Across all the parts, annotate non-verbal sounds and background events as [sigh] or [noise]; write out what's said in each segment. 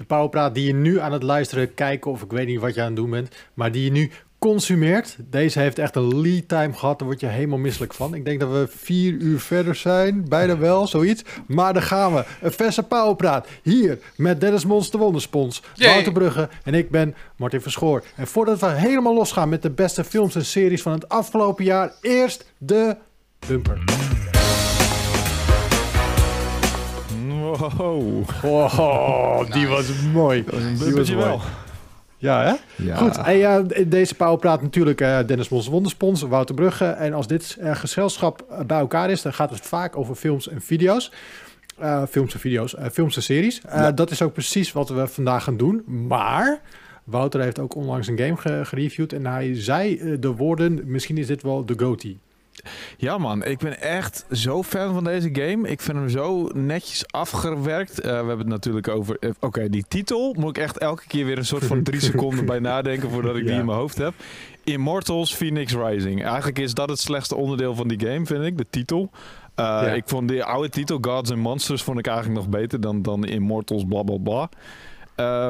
De Powerpraat die je nu aan het luisteren, kijken of ik weet niet wat je aan het doen bent, maar die je nu consumeert. Deze heeft echt een lead time gehad, daar word je helemaal misselijk van. Ik denk dat we vier uur verder zijn, bijna wel, zoiets. Maar dan gaan we. Een verse Powerpraat hier met Dennis Mons, de Wonderspons, Yay. Wouter Brugge en ik ben Martin Verschoor. En voordat we helemaal losgaan met de beste films en series van het afgelopen jaar, eerst de bumper. Wow. Oh, die was mooi. Dat was een Die was bumpertje mooi. wel. Ja, hè? Ja. Goed, en ja, in deze Powerpraat natuurlijk eh, Dennis Mons Wonderspons, Wouter Brugge. En als dit eh, gezelschap eh, bij elkaar is, dan gaat het vaak over films en video's. Eh, films en video's, eh, films en series. Eh, Ja. Dat is ook precies wat we vandaag gaan doen. Maar Wouter heeft ook onlangs een game ge- gereviewd en hij zei de woorden, misschien is dit wel de GOTY. Ja man, ik ben echt zo fan van deze game. Ik vind hem zo netjes afgewerkt. Eh, we hebben het natuurlijk over... eh, Oké, die titel moet ik echt elke keer weer een soort van drie [laughs] seconden bij nadenken voordat ik die in mijn hoofd heb. Immortals Phoenix Rising. Eigenlijk is dat het slechtste onderdeel van die game, vind ik, de titel. Eh, Ja. Ik vond die oude titel, Gods and Monsters, vond ik eigenlijk nog beter dan, dan Immortals, bla bla bla.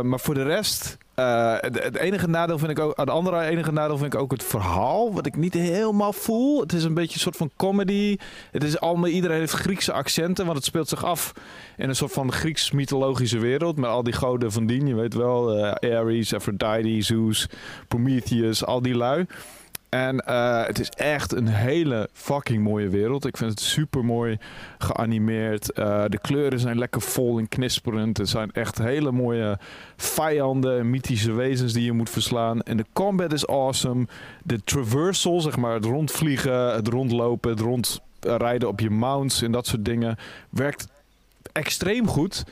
Maar voor de rest, eh, het, enige nadeel vind ik ook, het andere enige nadeel vind ik ook het verhaal, wat ik niet helemaal voel. Het is een beetje een soort van comedy. Het is allemaal, iedereen heeft Griekse accenten, want het speelt zich af in een soort van Grieks mythologische wereld met al die goden van dien, je weet wel, eh, Ares, Aphrodite, Zeus, Prometheus, al die lui. En eh, het is echt een hele fucking mooie wereld. Ik vind het super mooi geanimeerd. Eh, de kleuren zijn lekker vol en knisperend. Er zijn echt hele mooie vijanden en mythische wezens die je moet verslaan. En de combat is awesome. De traversal, zeg maar, het rondvliegen, het rondlopen, het rondrijden op je mounts en dat soort dingen, werkt extreem goed.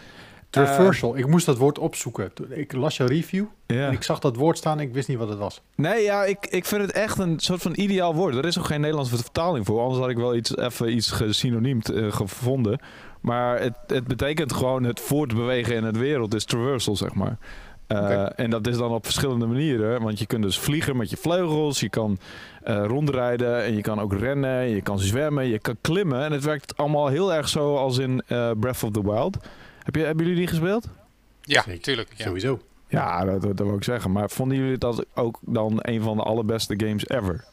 Traversal, ik moest dat woord opzoeken. Ik las je review en ik zag dat woord staan en ik wist niet wat het was. Nee, ja, ik, ik vind het echt een soort van ideaal woord. Er is ook geen Nederlandse vertaling voor. Anders had ik wel iets, even iets gesynoniemd eh, gevonden. Maar het, het betekent gewoon het voortbewegen in het wereld. is traversal, zeg maar. Eh. En dat is dan op verschillende manieren. Want je kunt dus vliegen met je vleugels. Je kan eh, rondrijden. En je kan ook rennen. Je kan zwemmen. Je kan klimmen. En het werkt allemaal heel erg zo als in Breath of the Wild. Heb je, hebben jullie die gespeeld? Ja, Zeker. tuurlijk. Ja. Sowieso. Ja, dat, dat, dat wil ik zeggen. Maar vonden jullie dat ook dan een van de allerbeste games ever?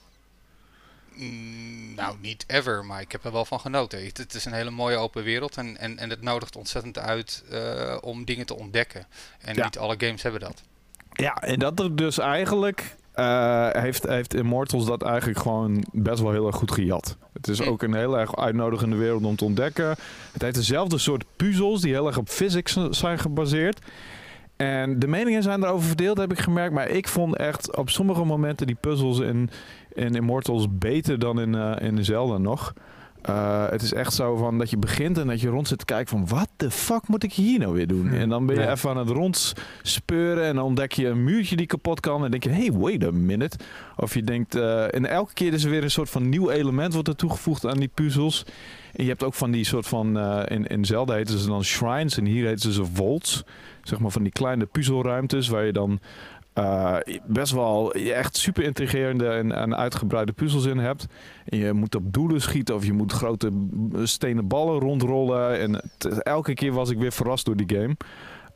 Mm, nou, niet ever, maar ik heb er wel van genoten. Het, het is een hele mooie open wereld en, en, en het nodigt ontzettend uit eh, om dingen te ontdekken. En Ja. niet alle games hebben dat. Ja, en dat er dus eigenlijk eh, heeft, heeft Immortals dat eigenlijk gewoon best wel heel erg goed gejat. Het is Hm. ook een heel erg uitnodigende wereld om te ontdekken. Het heeft dezelfde soort puzzels die heel erg op physics zijn gebaseerd. En de meningen zijn erover verdeeld, heb ik gemerkt. Maar ik vond echt op sommige momenten die puzzels in, in Immortals beter dan in, eh in Zelda nog. Eh, het is echt zo van dat je begint en dat je rond zit te kijken van... wat de fuck moet ik hier nou weer doen? Hm. En dan ben je Ja. even aan het rondspeuren en dan ontdek je een muurtje die kapot kan. En denk je, hey, wait a minute. Of je denkt... eh, en elke keer is er weer een soort van nieuw element wordt er toegevoegd aan die puzzels. En je hebt ook van die soort van... eh, in, in Zelda heten ze dan shrines en hier heten ze vaults. Zeg maar van die kleine puzzelruimtes waar je dan... eh, best wel echt super intrigerende en, en uitgebreide puzzels in hebt. En je moet op doelen schieten of je moet grote stenen ballen rondrollen. En het- elke keer was ik weer verrast door die game.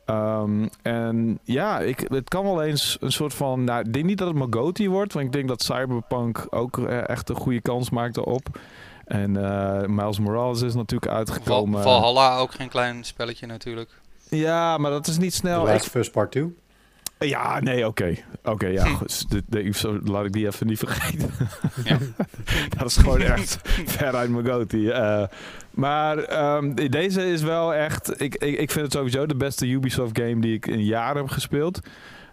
Ehm, en ja, ik, het kan wel eens een soort van... Nou, ik denk niet dat het mijn GOTY wordt. Want ik denk dat Cyberpunk ook eh, echt een goede kans maakte op. En eh, Miles Morales is natuurlijk Val, uitgekomen. Valhalla ook geen klein spelletje natuurlijk. Ja, maar dat is niet The snel. Last Ik- First Part 2. Ja, nee, oké. Oké, ja. goed. De- de- laat ik die even niet vergeten. Ja. [laughs] dat is gewoon echt ver uit mijn goatee. Eh, maar ehm, deze is wel echt... Ik, ik, ik vind het sowieso de beste Ubisoft game die ik in jaren heb gespeeld.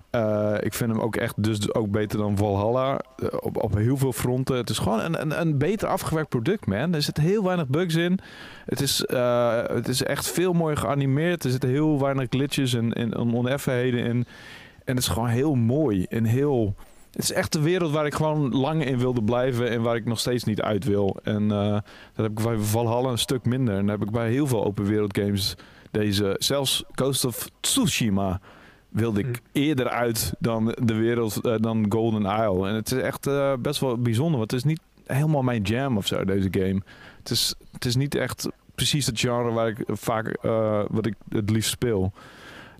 Eh, ik vind hem ook echt dus ook beter dan Valhalla. eh, op, op heel veel fronten. Het is gewoon een, een, een beter afgewerkt product, man. Er zitten heel weinig bugs in. Het is, eh, het is echt veel mooier geanimeerd. Er zitten heel weinig glitches en, en oneffenheden in. En het is gewoon heel mooi en heel... Het is echt de wereld waar ik gewoon lang in wilde blijven en waar ik nog steeds niet uit wil. En eh, dat heb ik bij Valhalla een stuk minder. En dat heb ik bij heel veel open wereld games deze... Zelfs Ghost of Tsushima wilde ik Hm. eerder uit dan de wereld, eh, dan Golden Isle. En het is echt eh, best wel bijzonder, want het is niet helemaal mijn jam of zo, deze game. Het is, het is niet echt precies het genre waar ik vaak, wat ik het liefst speel.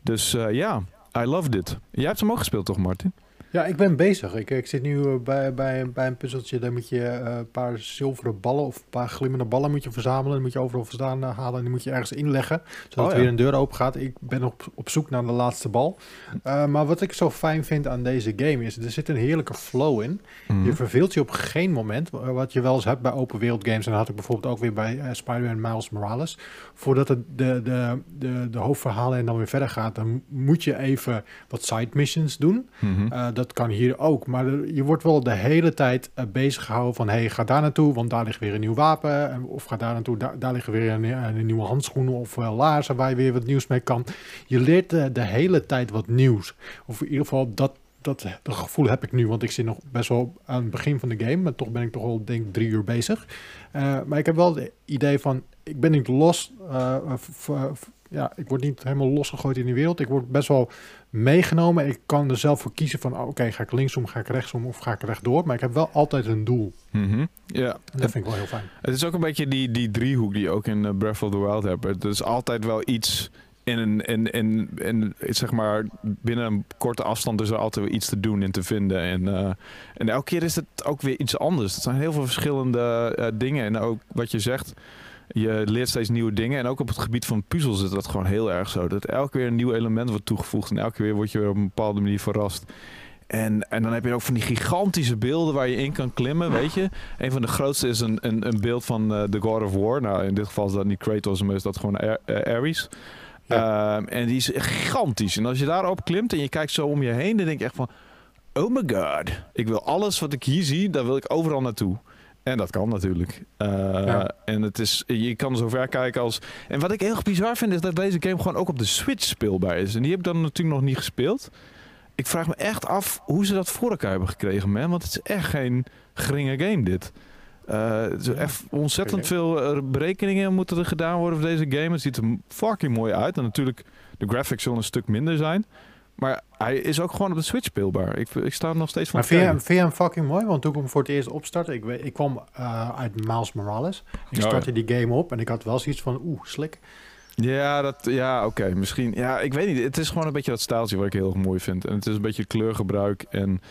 Dus ja, I loved it. Jij hebt hem ook gespeeld toch, Martin? Ja, ik ben bezig. Ik, ik zit nu eh, bij, bij, bij een puzzeltje. Daar moet je eh, een paar zilveren ballen of een paar glimmende ballen moet je verzamelen. Die moet je overal vandaan eh, halen en die moet je ergens inleggen. Zodat Oh, er ja. weer een deur open gaat. Ik ben op, op zoek naar de laatste bal. Maar wat ik zo fijn vind aan deze game is, er zit een heerlijke flow in. Mhm. Je verveelt je op geen moment. Wat je wel eens hebt bij open wereld games. En dat had ik bijvoorbeeld ook weer bij eh, Spider-Man Miles Morales. Voordat het de, de, de, de hoofdverhalen en dan weer verder gaat, dan moet je even wat side missions doen. Mhm. Uh, dat kan hier ook. Maar je wordt wel de hele tijd uh, bezig gehouden van... hey, ga daar naartoe, want daar ligt weer een nieuw wapen. En- Of ga daar naartoe, daar, liggen weer een, een nieuwe handschoenen of uh, laarzen... waar je weer wat nieuws mee kan. Je leert de hele tijd wat nieuws. Of in ieder geval, dat, dat, dat gevoel heb ik nu. Want ik zit nog best wel aan het begin van de game. Maar toch ben ik toch al, denk drie uur bezig. Maar ik heb wel het idee van... ik ben niet los... Ja, ik word niet helemaal losgegooid in die wereld. Ik word best wel meegenomen. Ik kan er zelf voor kiezen van, oké, okay, ga ik linksom, ga ik rechtsom of ga ik rechtdoor. Maar ik heb wel altijd een doel. Mm -hmm. Ja. Dat vind ik wel heel fijn. Het is ook een beetje die, die driehoek die je ook in uh, Breath of the Wild hebt. Het is altijd wel iets in een, in, in, in, zeg maar, binnen een korte afstand is er altijd weer iets te doen en te vinden. En, uh, en elke keer is het ook weer iets anders. Het zijn heel veel verschillende uh, dingen. En ook wat je zegt, je leert steeds nieuwe dingen. En ook op het gebied van puzzels is dat gewoon heel erg zo. Dat elke keer een nieuw element wordt toegevoegd. En elke keer word je weer op een bepaalde manier verrast. En, en dan heb je ook van die gigantische beelden waar je in kan klimmen, weet je. Een van de grootste is een, een, een beeld van uh, The God of War. Nou, in dit geval is dat niet Kratos, maar is dat gewoon uh, Ares. Ja. Uh, en die is gigantisch. En als je daarop klimt en je kijkt zo om je heen, dan denk je echt van... Oh my god, ik wil alles wat ik hier zie, daar wil ik overal naartoe. En dat kan natuurlijk. Uh, ja. En het is, je kan zo ver kijken als... En wat ik heel bizar vind, is dat deze game gewoon ook op de Switch speelbaar is. En die heb ik dan natuurlijk nog niet gespeeld. Ik vraag me echt af hoe ze dat voor elkaar hebben gekregen, man. Want het is echt geen geringe game, dit. Uh, het is echt ontzettend veel berekeningen moeten er gedaan worden voor deze game. Het ziet er fucking mooi uit. En natuurlijk, de graphics zullen een stuk minder zijn. Maar hij is ook gewoon op de Switch speelbaar. Ik, ik sta er nog steeds van Maar vind je, vind je hem fucking mooi? Want toen ik hem voor het eerst opstartte... Ik, ik kwam uh, uit Miles Morales. Ik startte oh, ja. die game op en ik had wel zoiets van... Oeh, slik. Ja, dat, ja oké. Okay. Misschien... Ja, ik weet niet. Het is gewoon een beetje dat staaltje wat ik heel erg mooi vind. En het is een beetje kleurgebruik en,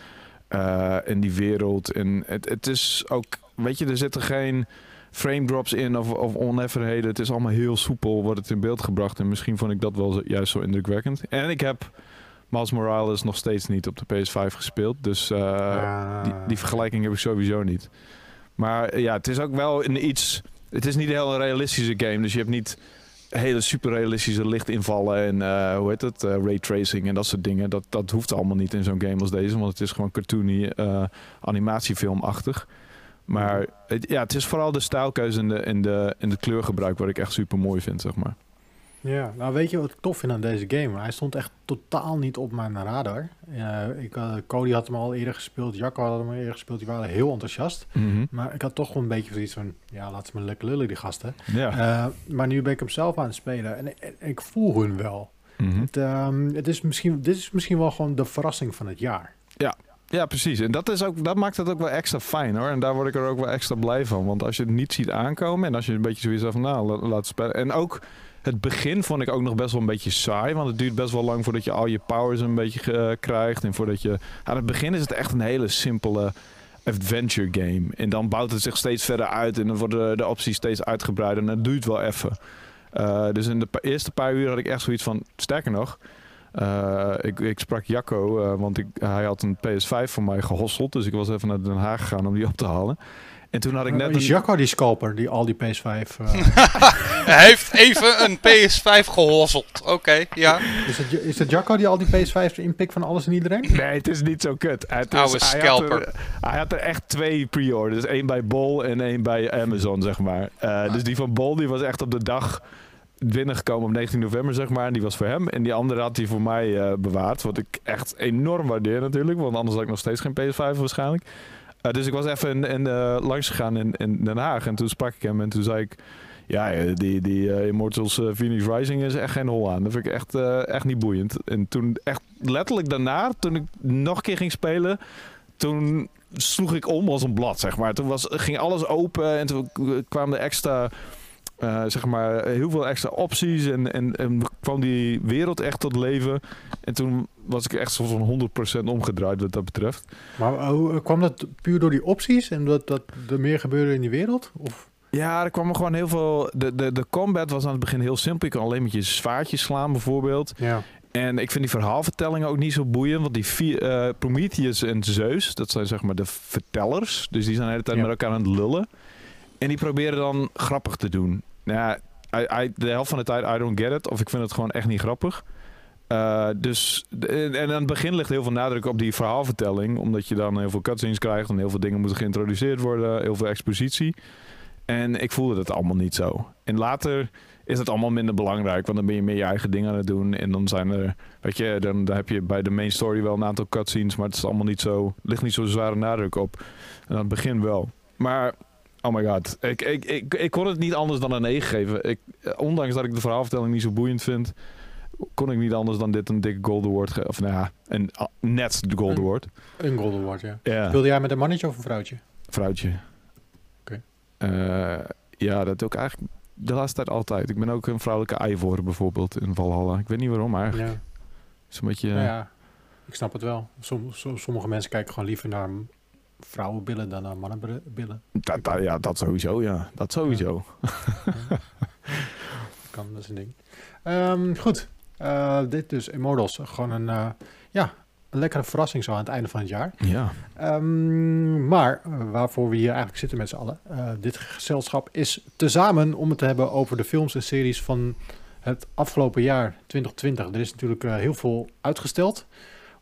uh, en die wereld. En het, het is ook... Weet je, er zitten geen frame drops in of, of oneffenheden. Het is allemaal heel soepel, wordt het in beeld gebracht. En misschien vond ik dat wel juist zo indrukwekkend. En ik heb Miles Morales nog steeds niet op de PS5 gespeeld. Dus uh, ah. die, die, vergelijking heb ik sowieso niet. Maar ja, het is ook wel een iets... Het is niet een heel realistische game. Dus je hebt niet hele super realistische lichtinvallen en uh, hoe heet het, raytracing en dat soort dingen. Dat, dat hoeft allemaal niet in zo'n game als deze, want het is gewoon cartoony, animatiefilmachtig. Maar het, ja, het is vooral de stijlkeuze en de, en, de, en de kleurgebruik wat ik echt super mooi vind, zeg maar. Ja, nou weet je wat ik tof vind aan deze game? Hij stond echt totaal niet op mijn radar. Uh, ik, uh, Cody had hem al eerder gespeeld, Jacco had hem al eerder gespeeld. Die waren heel enthousiast. Mhm. Mm -hmm. Maar ik had toch gewoon een beetje zoiets van... Ja, laat ze me lekker lullen, die gasten. Ja. Uh, maar nu ben ik hem zelf aan het spelen. En, en, en ik voel hun wel. Mm -hmm. het, um, het is misschien, dit is misschien wel gewoon de verrassing van het jaar. Ja, ja, precies. En dat, is ook, dat maakt het ook wel extra fijn hoor. En daar word ik er ook wel extra blij van. Want als je het niet ziet aankomen en als je een beetje zoiets van, nou, laat, laat spelen. En ook het begin vond ik ook nog best wel een beetje saai. Want het duurt best wel lang voordat je al je powers een beetje uh, krijgt. En voordat je. Aan het begin is het echt een hele simpele adventure game. En dan bouwt het zich steeds verder uit. En dan worden de, opties steeds uitgebreider. En dat duurt wel even. Uh, dus in de eerste paar uur had ik echt zoiets van. Sterker nog. Uh, ik, ik, sprak Jacco, want ik, hij had een PS5 voor mij gehosseld. Dus ik was even naar Den Haag gegaan om die op te halen. En toen had ik net. Uh, is Jacco die scalper die al die PS5. [laughs] [laughs] hij heeft even een PS5 gehosseld. Oké, okay, ja. Is het, is het Jacco die al die PS5 inpikt van alles en iedereen? Nee, het is niet zo kut. Het is, Oude scalper. Hij had, er, hij had er echt twee pre-orders. Eén bij Bol en één bij Amazon, zeg maar. Ah. Dus die van Bol die was echt op de dag binnengekomen op 19 november, zeg maar. En die was voor hem. En die andere had hij voor mij uh, bewaard. Wat ik echt enorm waardeer natuurlijk. Want anders had ik nog steeds geen PS5 waarschijnlijk. Dus ik was even in, in, langs gegaan in, in, Den Haag. En toen sprak ik hem. En toen zei ik... Ja, die, die Immortals Phoenix Rising is echt geen hol aan. Dat vind ik echt, echt niet boeiend. En toen echt letterlijk daarna, toen ik nog een keer ging spelen... Toen sloeg ik om als een blad, zeg maar. Toen was, ging alles open en toen kwamen er extra Eh, zeg maar heel veel extra opties en, en, en kwam die wereld echt tot leven. En toen was ik echt zo'n 100% omgedraaid wat dat betreft. Maar hoe kwam dat puur door die opties en dat, dat er meer gebeurde in die wereld? Of? Ja, er kwam gewoon heel veel. De, de, de combat was aan het begin heel simpel. Je kon alleen met je zwaardje slaan, bijvoorbeeld. Ja. En ik vind die verhaalvertelling ook niet zo boeiend. Want die vier, eh, Prometheus en Zeus, dat zijn zeg maar de vertellers. Dus die zijn de hele tijd Ja. met elkaar aan het lullen. En die proberen dan grappig te doen. Nou de helft van de tijd I don't get it. Of ik vind het gewoon echt niet grappig. Eh, dus, en aan het begin ligt heel veel nadruk op die verhaalvertelling. Omdat je dan heel veel cutscenes krijgt. En heel veel dingen moeten geïntroduceerd worden. Heel veel expositie. En ik voelde dat allemaal niet zo. En later is het allemaal minder belangrijk. Want dan ben je meer je eigen dingen aan het doen. En dan zijn er, weet je, dan, dan heb je bij de main story wel een aantal cutscenes. Maar het is allemaal niet zo, ligt niet zo zware nadruk op. En aan het begin wel. Maar, oh my god. Ik, ik, ik, ik kon het niet anders dan een 9 geven. Ik, eh, ondanks dat ik de verhaalvertelling niet zo boeiend vind. Kon ik niet anders dan dit een dikke gold award geven. Of nou ja, een, net de gold Een- award. Een Golden Award, ja. Ja. Speelde jij met een mannetje of een vrouwtje? Vrouwtje. Oké. Eh, ja, dat doe ik eigenlijk de laatste tijd altijd. Ik ben ook een vrouwelijke Ivor bijvoorbeeld in Valhalla. Ik weet niet waarom, maar Ja. is een beetje... Nou ja, ik snap het wel. Som, som- sommige mensen kijken gewoon liever naar vrouwenbillen dan naar mannenbillen. dat, dat- ja, dat sowieso, ja. Dat sowieso. [laughs] Kan, dat is een ding. Ehm, goed, Eh, dit dus Immortals. Gewoon een, eh, ja, een lekkere verrassing zo aan het einde van het jaar. Ja. Ehm, maar eh, waarvoor we hier eigenlijk zitten met z'n allen. dit gezelschap is tezamen om het te hebben over de films en series van het afgelopen jaar 2020. Er is natuurlijk heel veel uitgesteld.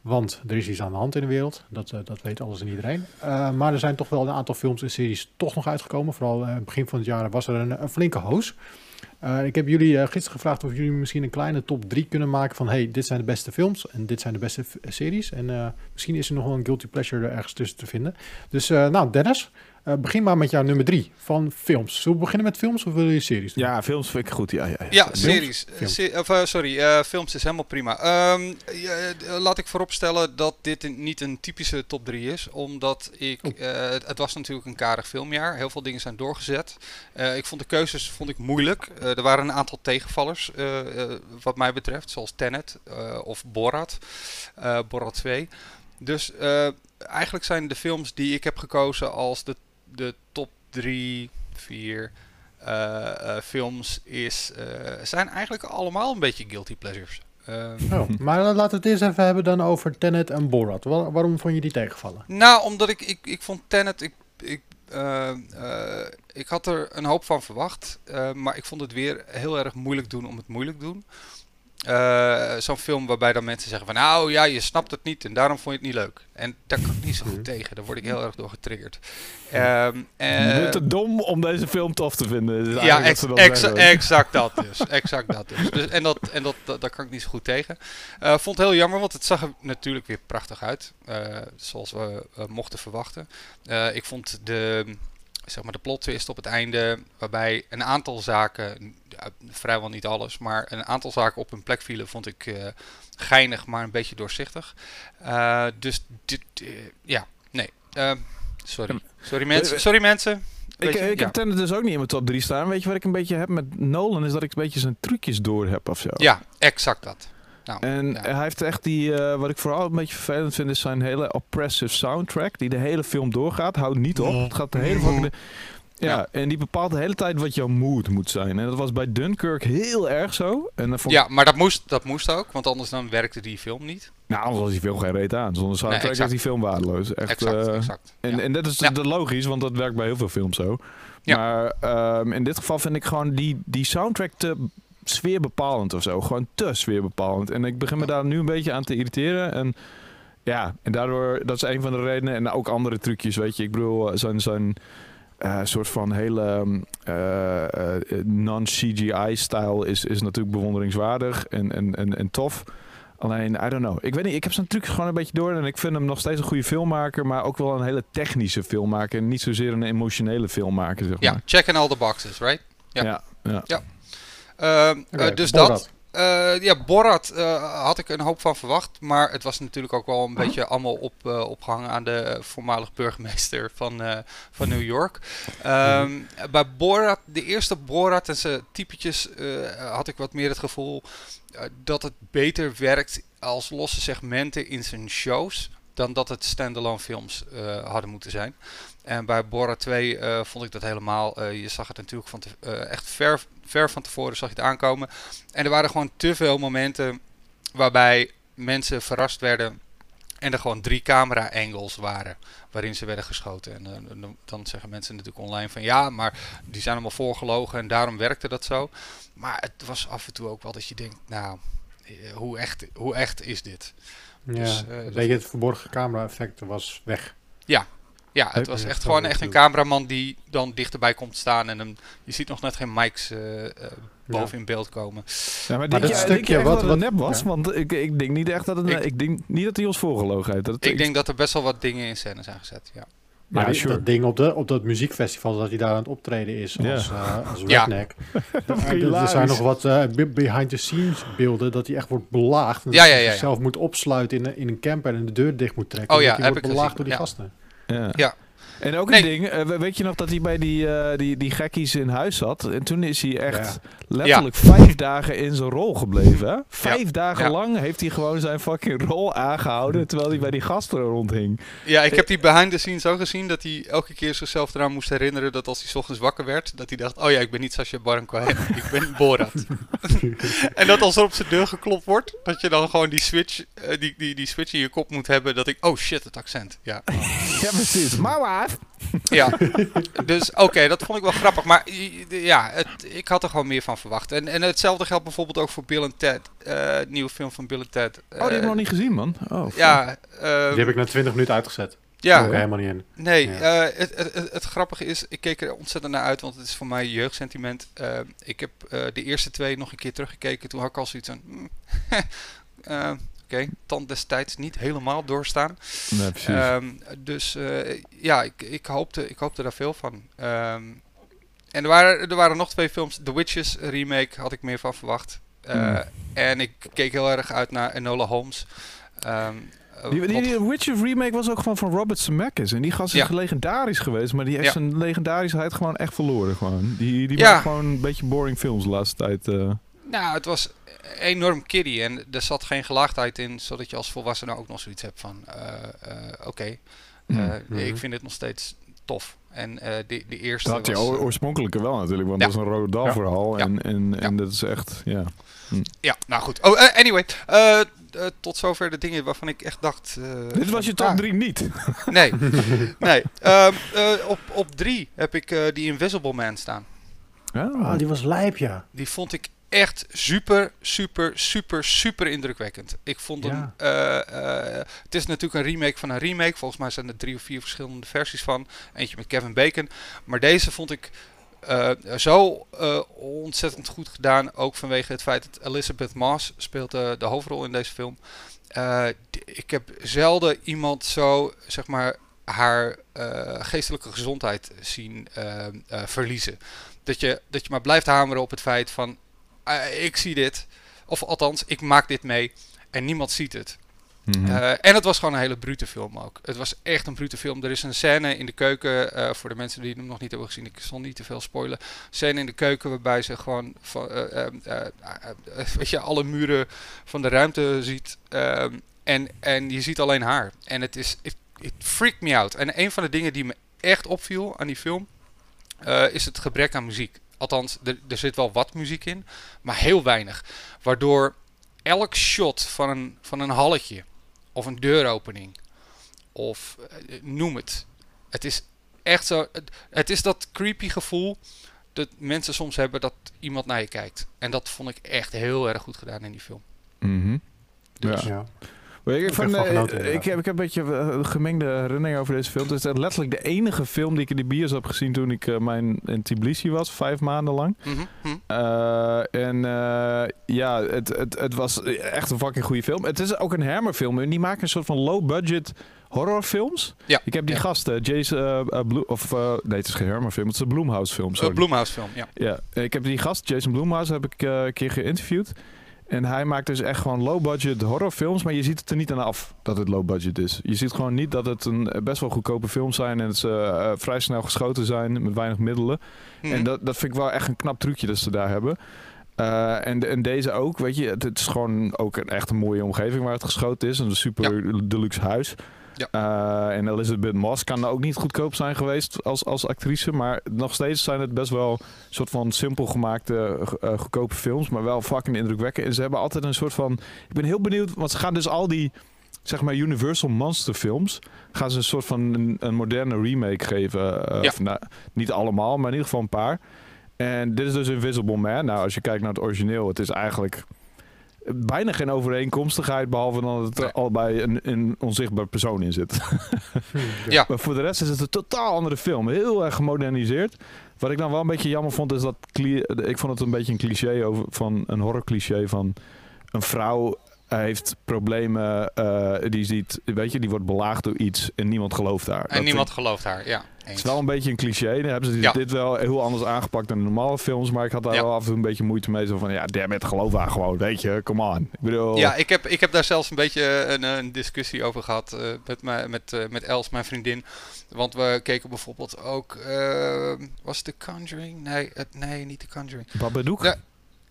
Want er is iets aan de hand in de wereld. Dat, eh, dat weet alles en iedereen. Eh, maar er zijn toch wel een aantal films en series toch nog uitgekomen. Vooral eh, begin van het jaar was er een, een flinke hoos. Ik heb jullie gisteren gevraagd of jullie misschien een kleine top 3 kunnen maken van hey, dit zijn de beste films en dit zijn de beste series. En misschien is er nog wel een guilty pleasure er ergens tussen te vinden. Dus nou, Dennis, eh, begin maar met jouw nummer 3 van films. Zullen we beginnen met films of wil je series doen? ja, films vind ik goed. Ja, ja, ja. Ja, series. Films. Se- of, eh, sorry, eh, films is helemaal prima. Ehm, ja, eh, laat ik vooropstellen dat dit niet een typische top 3 is. Omdat ik. Oh. eh, het, het was natuurlijk een karig filmjaar. Heel veel dingen zijn doorgezet. Eh, ik vond de keuzes vond ik moeilijk. Eh, er waren een aantal tegenvallers, eh, eh, wat mij betreft. Zoals Tenet eh, of Borat. eh, Borat 2. Dus eh, eigenlijk zijn de films die ik heb gekozen als de, de top 3, 4 eh, eh, films is, eh, zijn eigenlijk allemaal een beetje guilty pleasures. Ehm, Oh, [laughs] maar laten we het eerst even hebben dan over Tenet en Borat. Wa- waarom vond je die tegenvallen? nou, omdat ik, ik, ik vond Tenet, ik, ik, eh, eh, ik had er een hoop van verwacht, eh, maar ik vond het weer heel erg moeilijk doen om het moeilijk doen. Eh, Zo'n film waarbij dan mensen zeggen van nou ja, je snapt het niet en daarom vond je het niet leuk. En daar kan ik niet zo Mhm. goed tegen, daar word ik heel erg door getriggerd. Ehm, Je eh, bent te dom om deze film tof te vinden. Ja, ex- exact dat dus. Exact dat dus. dus en dat, en dat, dat, daar kan ik niet zo goed tegen. Eh vond het heel jammer, want het zag er natuurlijk weer prachtig uit. eh, zoals we eh, mochten verwachten. Eh, ik vond de, zeg maar de plot twist op het einde, waarbij een aantal zaken, vrijwel niet alles, maar een aantal zaken op hun plek vielen, vond ik eh, geinig, maar een beetje doorzichtig. Eh, dus dit, eh, ja, nee. Sorry. Sorry mensen. Sorry mensen. Ik, je, ik ja. heb Tenet dus ook niet in mijn top 3 staan. Weet je wat ik een beetje heb met Nolan? Is dat ik een beetje zijn trucjes door heb of zo. Ja, exact dat. Nou, En ja. hij heeft echt die, eh, wat ik vooral een beetje vervelend vind, is zijn hele oppressive soundtrack. Die de hele film doorgaat. Houdt niet op. Het gaat de hele fucking... Ja, Ja. en die bepaalt de hele tijd wat jouw mood moet zijn. En dat was bij Dunkirk heel erg zo. En dan vond Ja, maar dat moest, dat moest ook, want anders dan werkte die film niet. Nou, anders was die film geen reet aan. Zonder soundtrack is die film waardeloos. Echt, exact, eh, exact. En, ja. en dat is Ja. de logisch, want dat werkt bij heel veel films zo. Ja. Maar ehm, in dit geval vind ik gewoon die, die soundtrack te sfeerbepalend of zo. Gewoon te sfeerbepalend. En ik begin me daar nu een beetje aan te irriteren. En ja, en daardoor, dat is een van de redenen. En ook andere trucjes, weet je. Ik bedoel, eh, zijn, zijn eh, soort van hele ehm, eh, non-CGI-stijl is, is natuurlijk bewonderingswaardig en, en, en, en tof. Alleen, I don't know. Ik weet niet, ik heb zijn trucs gewoon een beetje door. En ik vind hem nog steeds een goede filmmaker. Maar ook wel een hele technische filmmaker. En niet zozeer een emotionele filmmaker, zeg ja, maar. checking all the boxes, right? ja. ja. ja. Ehm, eh, dus Borat. dat. Eh, ja, Borat eh, had ik een hoop van verwacht. Maar het was natuurlijk ook wel een beetje allemaal op, eh, opgehangen aan de voormalig burgemeester van, van New York. Ehm, Bij Borat, de eerste Borat en zijn typetjes, had ik wat meer het gevoel dat het beter werkt als losse segmenten in zijn shows. Dan dat het standalone films hadden moeten zijn. En bij Borat 2 eh, vond ik dat helemaal. eh, je zag het natuurlijk van te- eh, echt ver, ver van tevoren zag je het aankomen. En er waren gewoon te veel momenten waarbij mensen verrast werden. En er gewoon drie camera angles waren waarin ze werden geschoten. En dan- zeggen mensen natuurlijk online van ja, maar die zijn allemaal voorgelogen en daarom werkte dat zo. Maar het was af en toe ook wel dat je denkt, nou, hoe echt, hoe echt is dit? Ja, Dus, dat- beetje het verborgen camera-effect was weg. Ja, het Heb- was ja, echt gewoon echt een het cameraman die dan dichterbij komt staan en hem, je ziet nog net geen mics eh, eh, boven in beeld komen. Ja, maar dat je, stukje wat- het wat- nep was? ja. Want ik, ik denk niet echt dat het... Ik- Ik, denk niet dat hij ons voorgelogen heeft. Dat het Ik denk dat er best wel wat dingen in scène zijn gezet, ja. Maar Ja, die- sure. dat ding op, de, op dat muziekfestival, dat hij daar aan het optreden is Ja. als, eh als Ja. redneck. [laughs] Er- er Hilarisch. zijn nog wat eh, be- behind-the-scenes beelden dat hij echt wordt belaagd. En Ja, dat ja, hij ja, ja. zichzelf moet opsluiten in, een- in een camper en de deur dicht moet trekken. Oh ja, hij heb wordt ik belaagd gezien, door die ja. gasten. Ja. Ja. En ook Nee. een ding, eh, we- weet je nog dat hij bij die, eh, die, die gekkies in huis zat? En toen is hij echt letterlijk vijf dagen in zijn rol gebleven. Hè? Vijf dagen Ja. lang heeft hij gewoon zijn fucking rol aangehouden terwijl hij bij die gasten rondhing. Ja, ik heb die behind the scenes ook gezien dat hij elke keer zichzelf eraan moest herinneren dat als hij 's ochtends wakker werd, dat hij dacht, oh ja, ik ben niet Sacha Baron Cohen, [laughs] ik ben Borat. [laughs] en dat als er op zijn deur geklopt wordt, dat je dan gewoon die switch, eh, die, die, die switch in je kop moet hebben, dat ik, oh shit, het accent. Ja, [laughs] Ja, precies. Maar waar? Ja. dus oké, dat vond ik wel grappig, maar ja, het, ik had er gewoon meer van verwacht. En, en hetzelfde geldt bijvoorbeeld ook voor Bill en Ted, eh nieuwe film van Bill en Ted. Oh, die heb ik Eh, nog niet gezien, man. Oh. Ja, eh, Die heb ik na 20 minuten uitgezet. ja, helemaal niet in. Nee, Ja. eh, het, het, het, het grappige is, ik keek er ontzettend naar uit, want het is voor mij jeugdsentiment. Ik heb eh, de eerste twee nog een keer teruggekeken, toen had ik al zoiets van... [laughs] Oké, tand destijds niet helemaal doorstaan. Nee, precies. Ehm, dus eh, ja, ik, ik, hoopte, ik hoopte daar veel van. Ehm, en er waren, er waren nog twee films. The Witches remake had ik meer van verwacht. Eh, Hmm. En ik keek heel erg uit naar Enola Holmes. Ehm, eh, die, die, die Witcher remake was ook gewoon van Robert Zemeckis. En die gast is Ja. legendarisch geweest, maar die heeft Ja. zijn legendarisheid gewoon echt verloren. Gewoon. Die, die Ja. maakt gewoon een beetje boring films de laatste tijd. eh. Nou, het was enorm kiddie en er zat geen gelaagdheid in, zodat je als volwassene ook nog zoiets hebt van, eh, eh, oké, eh, Hmm. Mhm. ik vind dit nog steeds tof. En eh de, de eerste Dat had je eh, oorspronkelijke wel natuurlijk, want Ja. dat is een Ja. verhaal. Ja. En, en, en dat is echt, ja. ja, nou goed. Oh, eh, anyway, eh, eh, tot zover de dingen waarvan ik echt dacht... eh, Dit was je top ah, 3 niet. Nee, [laughs] nee. Ehm, eh, op, op drie heb ik eh, die Invisible Man staan. Ah, die was lijp, ja. Die vond ik echt super, super, super, super indrukwekkend. Ik vond hem. Ja. eh, eh, het is natuurlijk een remake van een remake. Volgens mij zijn er drie of vier verschillende versies van. Eentje met Kevin Bacon. Maar deze vond ik eh, zo ontzettend goed gedaan. Ook vanwege het feit dat Elizabeth Moss speelt de hoofdrol in deze film. Ik heb zelden iemand zo, zeg maar, haar geestelijke gezondheid zien verliezen. Dat je, dat je maar blijft hameren op het feit van, eh, ik zie dit. Of althans, ik maak dit mee. En niemand ziet het. Mhm. Eh, en het was gewoon een hele brute film ook. Het was echt een brute film. Er is een scène in de keuken, eh, voor de mensen die hem nog niet hebben gezien, ik zal niet te veel spoilen. Scène in de keuken waarbij ze gewoon van, weet je, alle muren van de ruimte ziet. ehm, en, en je ziet alleen haar. En het is, it, it freaked me out. En een van de dingen die me echt opviel aan die film, is het gebrek aan muziek. Althans, er, er zit wel wat muziek in, maar heel weinig. Waardoor elk shot van een, van een halletje of een deuropening of eh, noem het. Het is echt zo. Het, het is dat creepy gevoel dat mensen soms hebben dat iemand naar je kijkt. En dat vond ik echt heel erg goed gedaan in die film. Mhm. Dus, Ja. ja. Ik van, eh, genoten, ik, heb, ik heb een beetje eh, gemengde herinneringen over deze film. Het is echt letterlijk de enige film die ik in de bios heb gezien toen ik eh, mijn in Tbilisi was, vijf maanden lang. mhm, mhm. Eh, en eh, ja, het, het, het was echt een fucking goede film. Het is ook een Hammer-film. En die maken een soort van low-budget horrorfilms. Ja, Ik heb die ja. gasten, Jason, eh, eh, Blue, of eh, nee, het is geen Hammer-film, het is een Bloomhouse-film. Uh, sorry. Bloomhouse film, ja. Ja, ik heb die gast, Jason Bloomhouse, heb ik eh, een keer geïnterviewd. En hij maakt dus echt gewoon low-budget horrorfilms, maar je ziet het er niet aan af dat het low-budget is. Je ziet gewoon niet dat het een best wel goedkope films zijn en dat ze eh, vrij snel geschoten zijn met weinig middelen. Mhm. En dat, dat vind ik wel echt een knap trucje dat ze daar hebben. Eh, en, en deze ook, weet je, het, het is gewoon ook een echt een mooie omgeving waar het geschoten is. Een super deluxe huis. Ja. Eh, en Elizabeth Moss kan ook niet goedkoop zijn geweest als, als actrice. Maar nog steeds zijn het best wel een soort van simpel gemaakte eh, goedkope films. Maar wel fucking indrukwekkend. En ze hebben altijd een soort van... Ik ben heel benieuwd, want ze gaan dus al die zeg maar Universal Monster films... gaan ze een soort van een, een moderne remake geven. Eh, Ja. of, nou, niet allemaal, maar in ieder geval een paar. En dit is dus Invisible Man. Nou, als je kijkt naar het origineel, het is eigenlijk bijna geen overeenkomstigheid, behalve dan dat er Nee. allebei een, een onzichtbaar persoon in zit. [laughs] Ja. maar voor de rest is het een totaal andere film. Heel erg gemoderniseerd. Wat ik dan wel een beetje jammer vond, is dat... Ik vond het een beetje een cliché over, van een horror cliché van... Een vrouw heeft problemen, eh, die ziet, weet je, die wordt belaagd door iets en niemand gelooft haar. En Dat niemand gelooft haar, ja. het is wel een beetje een cliché. Dan hebben ze Ja. dit wel heel anders aangepakt dan de normale films. Maar ik had daar Ja. wel af en toe een beetje moeite mee. Zo van, ja, damn it, geloof haar gewoon. Weet je, come on. Ik bedoel... Ja, ik heb, ik heb daar zelfs een beetje een, een discussie over gehad eh, met, mijn- met, eh, met Els, mijn vriendin. Want we keken bijvoorbeeld ook... eh, was het The Conjuring? Nee, het, nee, niet The Conjuring. Babadook? Ja.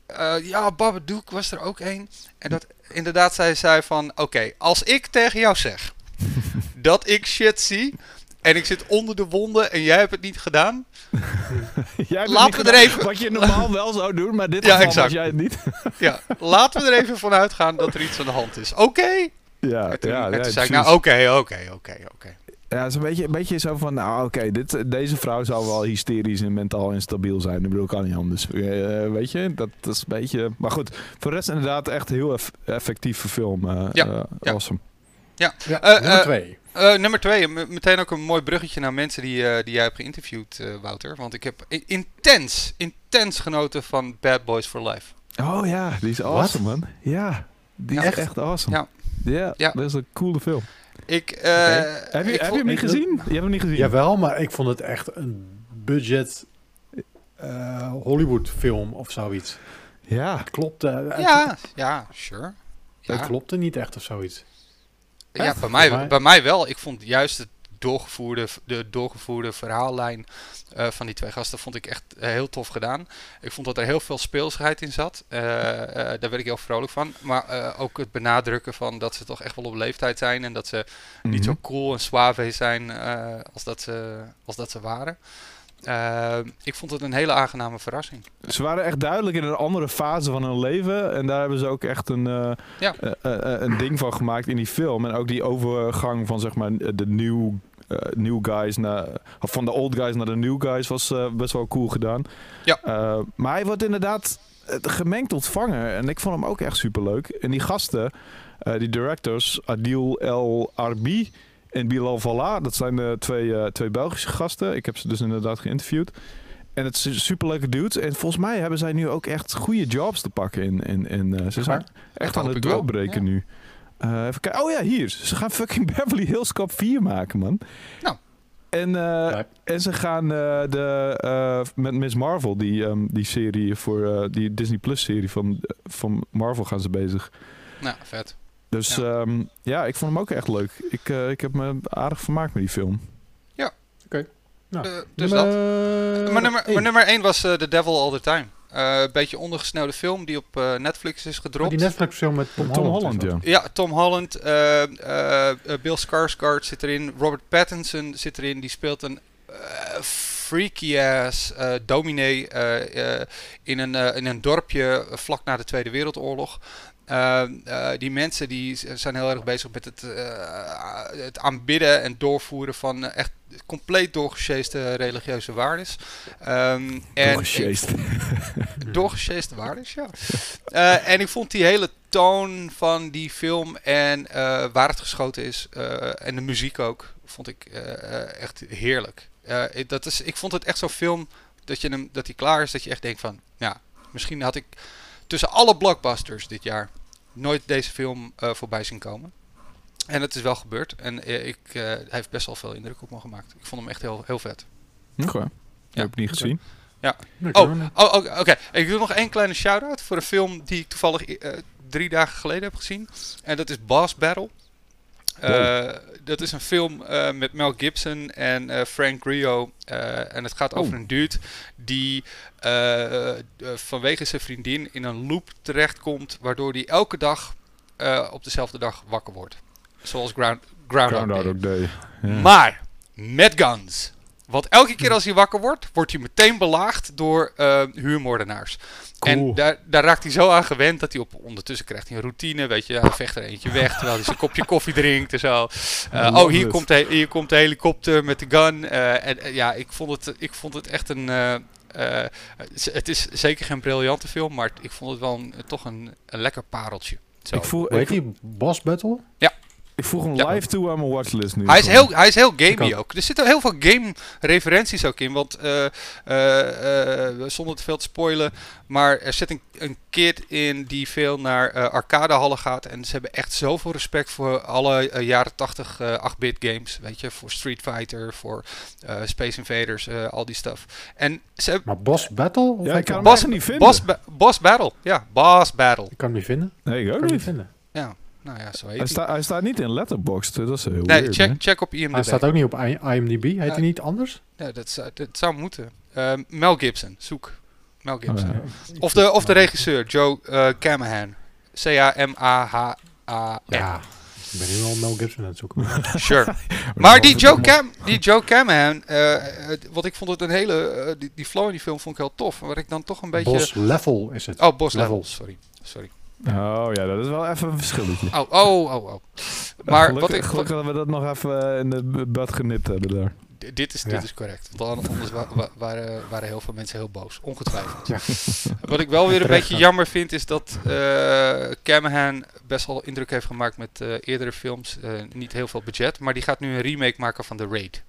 Eh, ja, Babadook was er ook één. En dat inderdaad zij zei van... Oké, als ik tegen jou zeg [laughs] dat ik shit zie... En ik zit onder de wonden en jij hebt het niet gedaan. [laughs] Jij Laten we er even- Wat je normaal wel zou doen, maar dit Ja, geval exact. jij het niet. [laughs] Ja, laten we er even van uitgaan dat er iets aan de hand is. Oké? Ja, En toen, ja, en ja, toen zei ik, nou oké, oké, oké, oké. Ja, het is een beetje, een beetje zo van, nou oké, dit deze vrouw zou wel hysterisch en mentaal instabiel zijn. Dat bedoel ik kan niet anders. Eh, weet je, dat, is een beetje... Maar goed, voor de rest inderdaad echt heel eff- effectieve film. eh Ja, eh, ja. Awesome. Ja, Eh, nummer twee. Eh, nummer twee, meteen ook een mooi bruggetje naar mensen die, eh, die jij hebt geïnterviewd, eh, Wouter. Want ik heb intens, intens genoten van Bad Boys for Life. Oh ja, die is awesome man. Ja, die Ja. is Echt? echt awesome. Ja. Ja, Ja. dat is een coole film. Ik, eh, Heb je, ik heb je hem niet ik- gezien? Je hebt hem niet gezien? Jawel, maar ik vond het echt een budget eh, Hollywood film of zoiets. Ja. Het klopte, het, Ja, ja, sure. het Ja, klopte niet echt of zoiets. ja Echt? bij, mij, Bij mij- bij mij wel. Ik vond juist het doorgevoerde, de doorgevoerde verhaallijn eh, van die twee gasten vond ik echt eh, heel tof gedaan. Ik vond dat er heel veel speelsheid in zat. Eh, daar werd ik heel vrolijk van. Maar ook het benadrukken van dat ze toch echt wel op leeftijd zijn en dat ze niet zo Mhm. cool en suave zijn als, dat ze, als dat ze waren. Ik vond het een hele aangename verrassing. Ze waren echt duidelijk in een andere fase van hun leven. En daar hebben ze ook echt een, Ja. een ding van gemaakt in die film. En ook die overgang van zeg maar de new, eh, new guys naar... Of van de old guys naar de new guys was eh, best wel cool gedaan. Ja. Eh, maar hij wordt inderdaad gemengd ontvangen. En ik vond hem ook echt superleuk. En die gasten, eh, die directors, Adil El Arbi en Bilal Valla. Dat zijn de twee, eh, twee Belgische gasten. Ik heb ze dus inderdaad geïnterviewd. En het is superleuke dudes. En volgens mij hebben zij nu ook echt goede jobs te pakken. In, in, in, eh, ze zijn echt Dat aan het doorbreken Ja. nu. Eh, even kijken. Oh ja, hier. Ze gaan fucking [laughs] Beverly Hills Cop 4 maken, man. Nou. En, eh, en ze gaan eh, de, eh, met Miss Marvel, die, ehm, die serie voor eh, die Disney Plus serie van, van Marvel gaan ze bezig. Nou, vet. Dus Ja. ja, ja ik vond hem ook echt leuk. Ik, eh, ik heb me aardig vermaakt met die film. Nou, Eh, dus nummer, dat. Maar nummer, maar nummer 1 was eh, The Devil All The Time. Eh, Een beetje ondergesnelde film die op eh, Netflix is Oh, gedropt. die Netflix film met Tom, Tom Holland. Ja. Ja, Tom Holland, eh, eh, eh, Bill Skarsgård zit erin, Robert Pattinson zit erin. Die speelt een eh, freaky ass eh dominee eh, eh, in, een, in een dorpje vlak na de Tweede Wereldoorlog. Eh, eh, die mensen die zijn heel erg bezig met het, het aanbidden en doorvoeren van echt compleet doorgesjeeste religieuze waardes. Ehm, Doorgesjeest. doorgesjeeste [laughs] waardes, ja. En ik vond die hele toon van die film en waar het geschoten is en de muziek ook, vond ik echt heerlijk. Eh, ik- dat is, ik vond het echt zo'n film dat, je hem, dat hij klaar is, dat je echt denkt van, ja, misschien had ik tussen alle blockbusters dit jaar nooit deze film eh, voorbij zien komen. En het is wel gebeurd en eh, ik, eh, hij heeft best wel veel indruk op me gemaakt. Ik vond hem echt heel, heel vet. Oké. Ik heb het niet gezien. Dat Oh, wel. oh oké. Ik doe nog één kleine shout-out voor een film die ik toevallig eh, drie dagen geleden heb gezien. En dat is Boss Battle. Eh, dat is een film eh, met Mel Gibson en eh, Frank. Eh, en het gaat over Oh. een dude die vanwege zijn vriendin in een loop terechtkomt. Waardoor hij elke dag op dezelfde dag wakker wordt. Zoals Ground, Groundhog Day. Groundhog Day. Ja. Maar met guns. Want elke keer als hij wakker wordt, wordt hij meteen belaagd door eh, huurmoordenaars. En daar, daar raakt hij zo aan gewend dat hij op, ondertussen krijgt hij een routine. Weet je, hij vecht er eentje weg terwijl hij zijn kopje [laughs] koffie drinkt en zo. Eh, oh, hier komt, de, hier komt de helikopter met de gun. Eh, en ja, ik vond, het, ik vond het echt een. eh, eh, het is zeker geen briljante film, maar ik vond het wel een, toch een, een lekker pareltje. Zo. Ik, voel, Hoe heet die? Boss Battle? Ik voeg hem Ja. live toe aan mijn watchlist nu. Hij is, heel, hij is heel gamey ook. Er zitten heel veel game-referenties ook in. Want, eh, eh, eh, zonder te veel te spoilen, maar er zit een, een kid in die veel naar eh, arcadehallen gaat. En ze hebben echt zoveel respect voor alle jaren 80 eh 8-bit games. Weet je, voor Street Fighter, voor eh, Space Invaders, eh, al die stuff. En ze hebben... Maar Boss Battle? Of Ja, ik kan hem Boss, niet vinden. Boss, Ba- Boss Battle. Ja, Boss Battle. Ik kan hem niet vinden. Nee, ik Ik ook kan hem niet niet. vinden. Nou ja, zo heet Hij, hij. sta, hij staat niet in Letterboxd. Dat is heel Nee, weird, check, hè? check op IMDb. Hij staat ook niet op IMDb. Heet hij niet anders? Ja, dat, zou, dat zou moeten. Eh, Mel Gibson, zoek. Mel Gibson. Oh, ja. Of de, of de regisseur, Joe eh Camahan. C-A-M-A-H-A-N. Ja. Ik ben nu al Mel Gibson aan het zoeken. [laughs] Sure. [laughs] maar die Joe, Cam, die Joe Camahan, eh, wat ik vond het een hele, eh, die, die flow in die film vond ik heel tof. Wat ik dan toch een beetje... Boss Level is het. Oh, Boss Level. Level, sorry. Sorry. Oh ja, dat is wel even een verschilletje. Oh, oh, oh, oh. Maar gelukkig, wat ik... gelukkig dat we dat nog even eh, in de bad genit hebben daar. D- Dit is, Ja. dit is correct. Want anders wa- wa- waren, waren heel veel mensen heel boos. Ongetwijfeld. Ja. [laughs] Wat ik wel weer een Terecht beetje jammer vind, is dat eh Camahan best wel indruk heeft gemaakt met eh, eerdere films. Eh, niet heel veel budget, maar die gaat nu een remake maken van The Raid.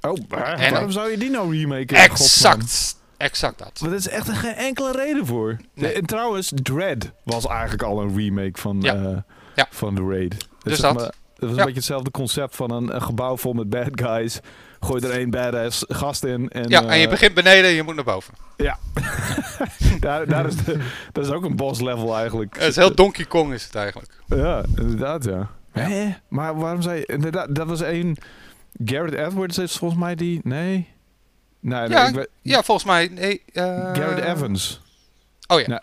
Oh, En- waarom zou je die nou remaken? Godsman? Exact! Exact dat. Maar er is echt geen enkele reden voor. Nee. En trouwens, Dread was eigenlijk al een remake van, Ja. eh, Ja. van The Raid. Dus zeg dat. het was een Ja. beetje hetzelfde concept van een, een gebouw vol met bad guys. Gooi er één badass gast in. En, Ja, en je eh, begint beneden en je moet naar boven. [laughs] daar, daar is de, dat is ook een boss level eigenlijk. Het is heel Donkey Kong is het eigenlijk. Ja, inderdaad ja. Ja. Hè? Maar waarom zei je... Inderdaad, dat was één... Garrett Edwards is volgens mij die... Nee? Nee, nee Ja, ik Ja, volgens mij... Nee, eh, Garrett Evans. Oh ja. Ja.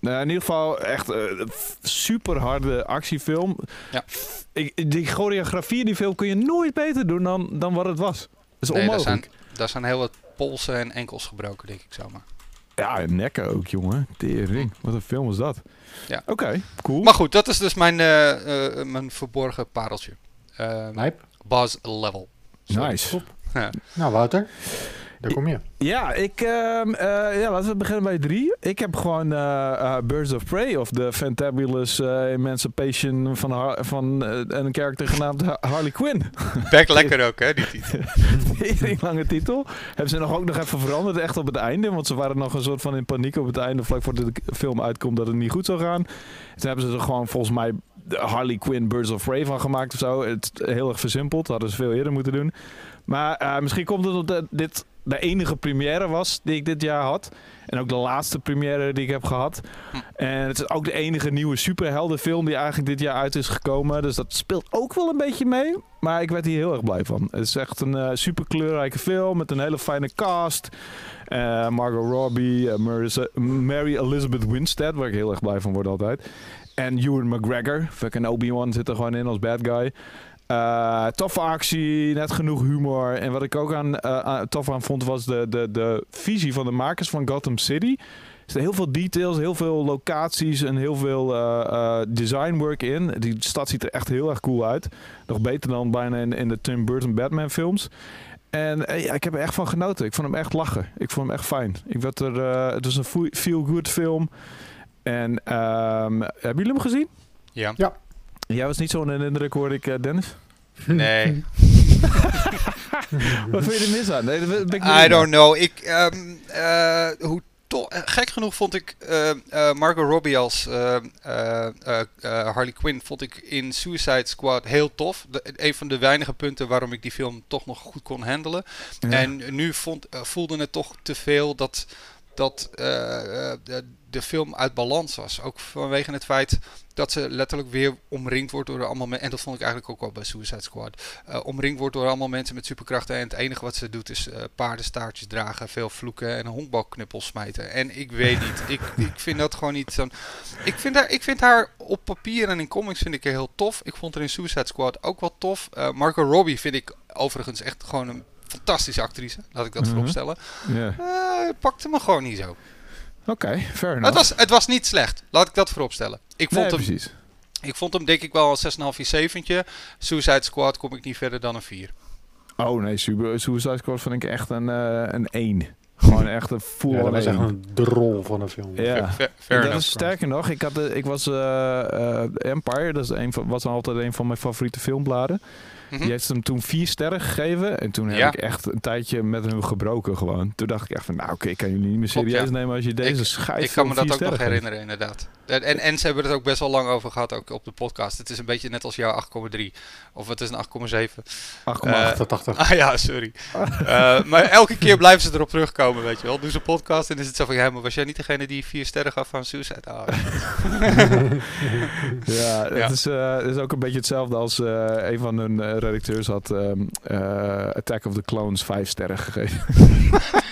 Nou, in ieder geval echt een super harde actiefilm. Ja. Ik, die choreografie in die film kun je nooit beter doen dan, dan wat het was. Dat is Nee, daar onmogelijk. zijn, daar zijn heel wat polsen en enkels gebroken, denk ik zomaar. Ja, en nekken ook, jongen. Tering. Wat een film is dat. Ja. Oké, cool. Maar goed, dat is dus mijn, eh, eh, mijn verborgen pareltje. Eh Lijp. Buzz Level. Sorry. nice. Ja. Nou, Wouter. Daar kom je. Ja, ik, ehm, eh, ja, laten we beginnen bij drie. Ik heb gewoon eh, eh, Birds of Prey of The Fantabulous Emancipation van, Har- van een karakter genaamd Ha- Harley Quinn. [laughs] Back lekker ook, hè, die titel. [laughs] Tering lange titel. Hebben ze nog ook nog even veranderd, echt op het einde. Want ze waren nog een soort van in paniek op het einde, vlak voordat de film uitkomt, dat het niet goed zou gaan. Toen hebben ze er gewoon volgens mij Harley Quinn Birds of Prey van gemaakt of zo. Het heel erg versimpeld, hadden ze veel eerder moeten doen. Maar eh, misschien komt het omdat dit de enige première was die ik dit jaar had. En ook de laatste première die ik heb gehad. En het is ook de enige nieuwe superheldenfilm die eigenlijk dit jaar uit is gekomen. Dus dat speelt ook wel een beetje mee. Maar ik werd hier heel erg blij van. Het is echt een eh, super kleurrijke film met een hele fijne cast. Eh, Margot Robbie, eh, Mary Elizabeth Winstead, waar ik heel erg blij van word altijd. En Ewan McGregor, fucking Obi-Wan zit er gewoon in als bad guy. Eh, toffe actie, net genoeg humor. En wat ik ook aan, eh, aan- tof aan vond was de, de, de visie van de makers van Gotham City. Er zitten heel veel details, heel veel locaties en heel veel eh, eh, designwork in. Die stad ziet er echt heel erg cool uit. Nog beter dan bijna in, in de Tim Burton Batman films. En ja, ik heb er echt van genoten. Ik vond hem echt lachen. Ik vond hem echt fijn. Ik werd er, het was een feel-good film. En ehm, hebben jullie hem gezien? Ja. Jij was niet zo'n indruk, hoorde ik, eh, Dennis. Nee. [laughs] Wat vind je er mis aan? Nee, I don't know. Ik, ehm, eh, hoe eh, gek genoeg vond ik eh, eh, Margot Robbie als Harley Quinn vond ik in Suicide Squad heel tof. De, een van de weinige punten waarom ik die film toch nog goed kon handelen. Ja. En nu vond, voelde het toch te veel dat, dat de, film uit balans was. Ook vanwege het feit dat ze letterlijk weer omringd wordt door allemaal mensen. En dat vond ik eigenlijk ook wel bij Suicide Squad. eh, omringd wordt door allemaal mensen met superkrachten. En het enige wat ze doet is eh, paardenstaartjes dragen, veel vloeken en een honkbalknuppel smijten. En ik weet niet. [laughs] Ik, ik vind dat gewoon niet zo'n. Ik vind, haar, ik vind haar op papier en in comics vind ik haar heel tof. Ik vond haar in Suicide Squad ook wel tof. Eh Margot Robbie vind ik overigens echt gewoon een fantastische actrice. Laat ik dat Mhm. vooropstellen. Ja. Eh, het pakte me gewoon niet zo. Oké, fair enough. Het was, het was niet slecht. Laat ik dat vooropstellen. Ik vond, nee, hem, precies. ik vond hem denk ik wel een 6,5 7 Suicide Squad kom ik niet verder dan een 4. Oh nee, Super, Suicide Squad vind ik echt een, eh een 1. [laughs] Gewoon echt een full Ja, dat was echt een drol van een film. Ja. Fair, fair dat enough. is sterker nog, ik, had, de- ik was eh, eh, Empire, dat is een van, was altijd een van mijn favoriete filmbladen. Mhm. Die heeft hem toen vier sterren gegeven. En toen Ja. heb ik echt een tijdje met hem gebroken gewoon. Toen dacht ik echt van, nou oké, ik kan jullie niet meer serieus ja. nemen als je deze schijf Ik kan me dat ook nog herinneren, inderdaad. En, en, en ze hebben het ook best wel lang over gehad, ook op de podcast. Het is een beetje net als jouw 8,3. Of het is een 8,7. 8,8. 88. Ah ja, sorry. Eh, maar elke keer blijven ze erop terugkomen, weet je wel. Doen ze een podcast en is het zo van... Ja, maar was jij niet degene die vier sterren gaf aan Suicide? Ah, [laughs] Ja, het Ja. Is, eh, het is ook een beetje hetzelfde als eh, een van hun eh, redacteurs had ehm, eh, Attack of the Clones vijf sterren gegeven.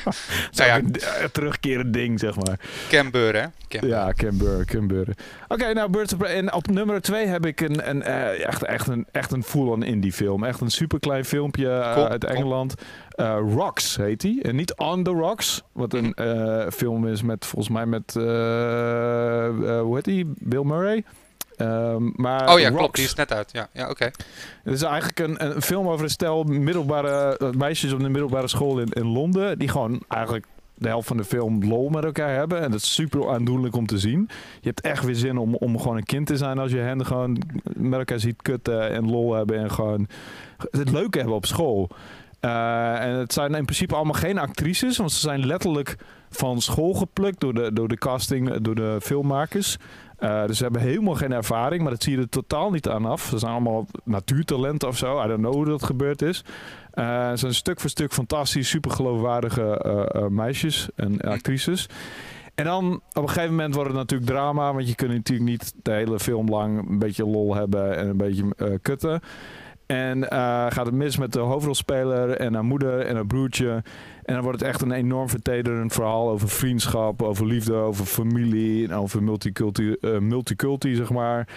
Dat is [laughs] [laughs] Nou ja. een terugkerend ding, zeg maar. Camber, hè? Ja, Canberra, Canberra. Oké, nou, Birds of Prey. En op nummer twee heb ik een, een, eh, echt, echt een, echt een full-on indie film. Echt een superklein filmpje eh, Cool, uit. Engeland. Eh, Rocks heet die. En niet On the Rocks. Wat een eh, film is met, volgens mij met, hoe heet die? Bill Murray. Ehm, maar Oh ja, Rocks. klopt. Die is net uit. Ja, ja oké. Het is eigenlijk een, een film over een stel middelbare meisjes op de middelbare school in, in Londen. Die gewoon eigenlijk de helft van de film lol met elkaar hebben. En dat is super aandoenlijk om te zien. Je hebt echt weer zin om, om gewoon een kind te zijn als je hen gewoon met elkaar ziet kutten en lol hebben. En gewoon het leuke hebben op school. Eh, en het zijn in principe allemaal geen actrices. Want ze zijn letterlijk van school geplukt door de, door de casting, door de filmmakers. Eh, dus ze hebben helemaal geen ervaring, maar dat zie je er totaal niet aan af. Ze zijn allemaal natuurtalenten of zo. I don't know hoe dat gebeurd is. Eh, ze zijn stuk voor stuk fantastisch, super geloofwaardige eh, meisjes en actrices. En dan op een gegeven moment wordt het natuurlijk drama, want je kunt natuurlijk niet de hele film lang een beetje lol hebben en een beetje kutten. En eh, gaat het mis met de hoofdrolspeler en haar moeder en haar broertje. En dan wordt het echt een enorm vertederend verhaal over vriendschap, over liefde, over familie en over eh, multiculti zeg maar.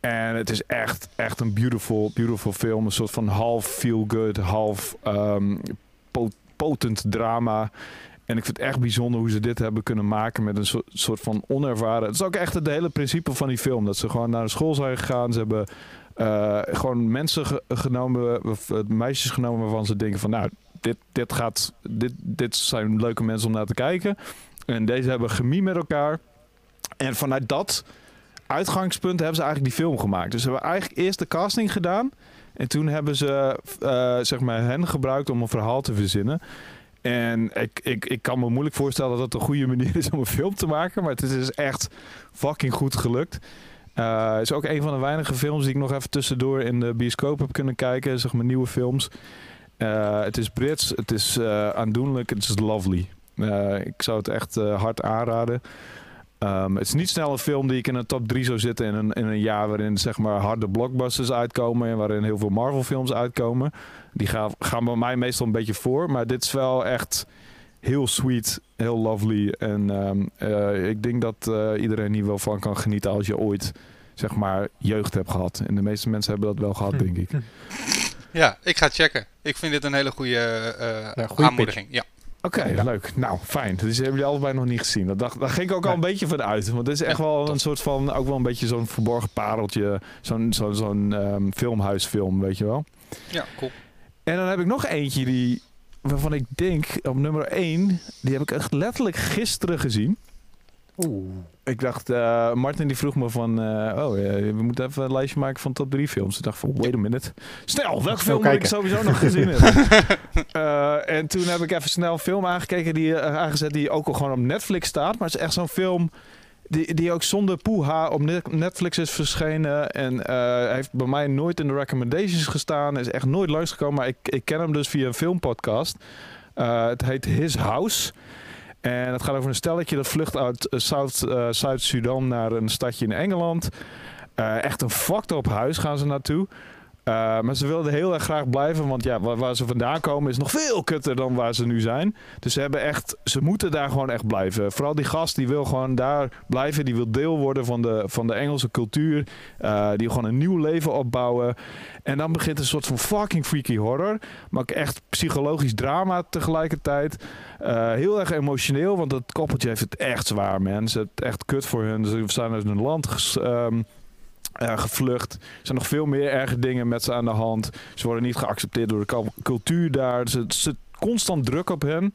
En het is echt, echt een beautiful, beautiful film. Een soort van half feel-good, half ehm, po- potent drama. En ik vind het echt bijzonder hoe ze dit hebben kunnen maken met een soort van onervaren. Het is ook echt het hele principe van die film. Dat ze gewoon naar de school zijn gegaan. Ze hebben eh, gewoon mensen ge- genomen, of eh, meisjes genomen waarvan ze denken van nou, dit, dit, gaat, dit, dit zijn leuke mensen om naar te kijken. En deze hebben chemie met elkaar. En vanuit dat uitgangspunt hebben ze eigenlijk die film gemaakt. Dus ze hebben eigenlijk eerst de casting gedaan. En toen hebben ze eh, zeg maar hen gebruikt om een verhaal te verzinnen. En ik, ik, ik kan me moeilijk voorstellen dat het een goede [laughs] manier is om een film te maken. Maar het is dus echt fucking goed gelukt. Eh, Het is ook een van de weinige films die ik nog even tussendoor in de bioscoop heb kunnen kijken. Zeg maar nieuwe films. Eh, het is Brits, het is eh, aandoenlijk, het is lovely. Eh, ik zou het echt eh, hard aanraden. Ehm, het is niet snel een film die ik in een top 3 zou zitten in een, in een jaar waarin zeg maar harde blockbusters uitkomen en waarin heel veel Marvel films uitkomen. Die gaan, gaan bij mij meestal een beetje voor, maar dit is wel echt heel sweet, heel lovely. En ehm, eh, ik denk dat eh, iedereen hier wel van kan genieten als je ooit zeg maar jeugd hebt gehad. En de meeste mensen hebben dat wel gehad, denk ik. Ja, ik ga checken. Ik vind dit een hele goede eh, Ja, goeie aanmoediging. Ja. Oké, Ja. leuk. Nou, fijn. Dus hebben jullie allebei nog niet gezien. Dat dacht, daar ging ik ook al een beetje van uit. Want dit is echt Ja, wel top. een soort van, ook wel een beetje zo'n verborgen pareltje. Zo'n zo'n zo'n ehm, filmhuisfilm, weet je wel. ja, cool. En dan heb ik nog eentje die, waarvan ik denk, op nummer 1, die heb ik echt letterlijk gisteren gezien. Oeh. Ik dacht, eh, Martin die vroeg me van, eh, oh, eh, we moeten even een lijstje maken van top 3 films. Ik dacht van, wait a minute. Snel, welke film moet ik sowieso nog gezien hebben? [laughs] Eh, en toen heb ik even snel een film aangekeken, die, aangezet die ook al gewoon op Netflix staat. Maar het is echt zo'n film die, die ook zonder poeha op Net- Netflix is verschenen. En eh, heeft bij mij nooit in de recommendations gestaan. Is echt nooit langsgekomen, maar ik, ik ken hem dus via een filmpodcast. Eh, het heet His House. En het gaat over een stelletje dat vlucht uit eh, Zuid- Zuid-Sudan naar een stadje in Engeland. Echt een fucked up huis gaan ze naartoe. Eh, maar ze wilden heel erg graag blijven, want ja, waar, ze vandaan komen is nog veel kutter dan waar ze nu zijn. Dus ze hebben echt, ze moeten daar gewoon echt blijven. Vooral die gast die wil gewoon daar blijven, die wil deel worden van de, van de Engelse cultuur. Eh, die gewoon een nieuw leven opbouwen. En dan begint een soort van fucking freaky horror, maar ook echt psychologisch drama tegelijkertijd. Eh, heel erg emotioneel, want dat koppeltje heeft het echt zwaar, man. Ze het echt kut voor hun. Ze zijn uit hun land ges- eh, gevlucht. Er zijn nog veel meer erge dingen met ze aan de hand. Ze worden niet geaccepteerd door de cultuur daar. Ze zit constant druk op hen.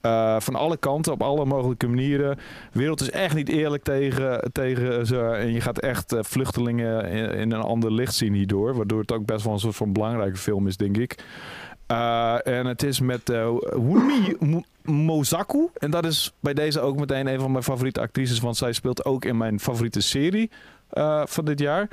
Eh, van alle kanten, op alle mogelijke manieren. De wereld is echt niet eerlijk tegen, tegen ze. En je gaat echt eh, vluchtelingen in, een ander licht zien hierdoor. Waardoor het ook best wel een soort van belangrijke film is, denk ik. En het is met Wunmi Mo- Mozaku. En dat is bij deze ook meteen een van mijn favoriete actrices. Want zij speelt ook in mijn favoriete serie eh, van dit jaar.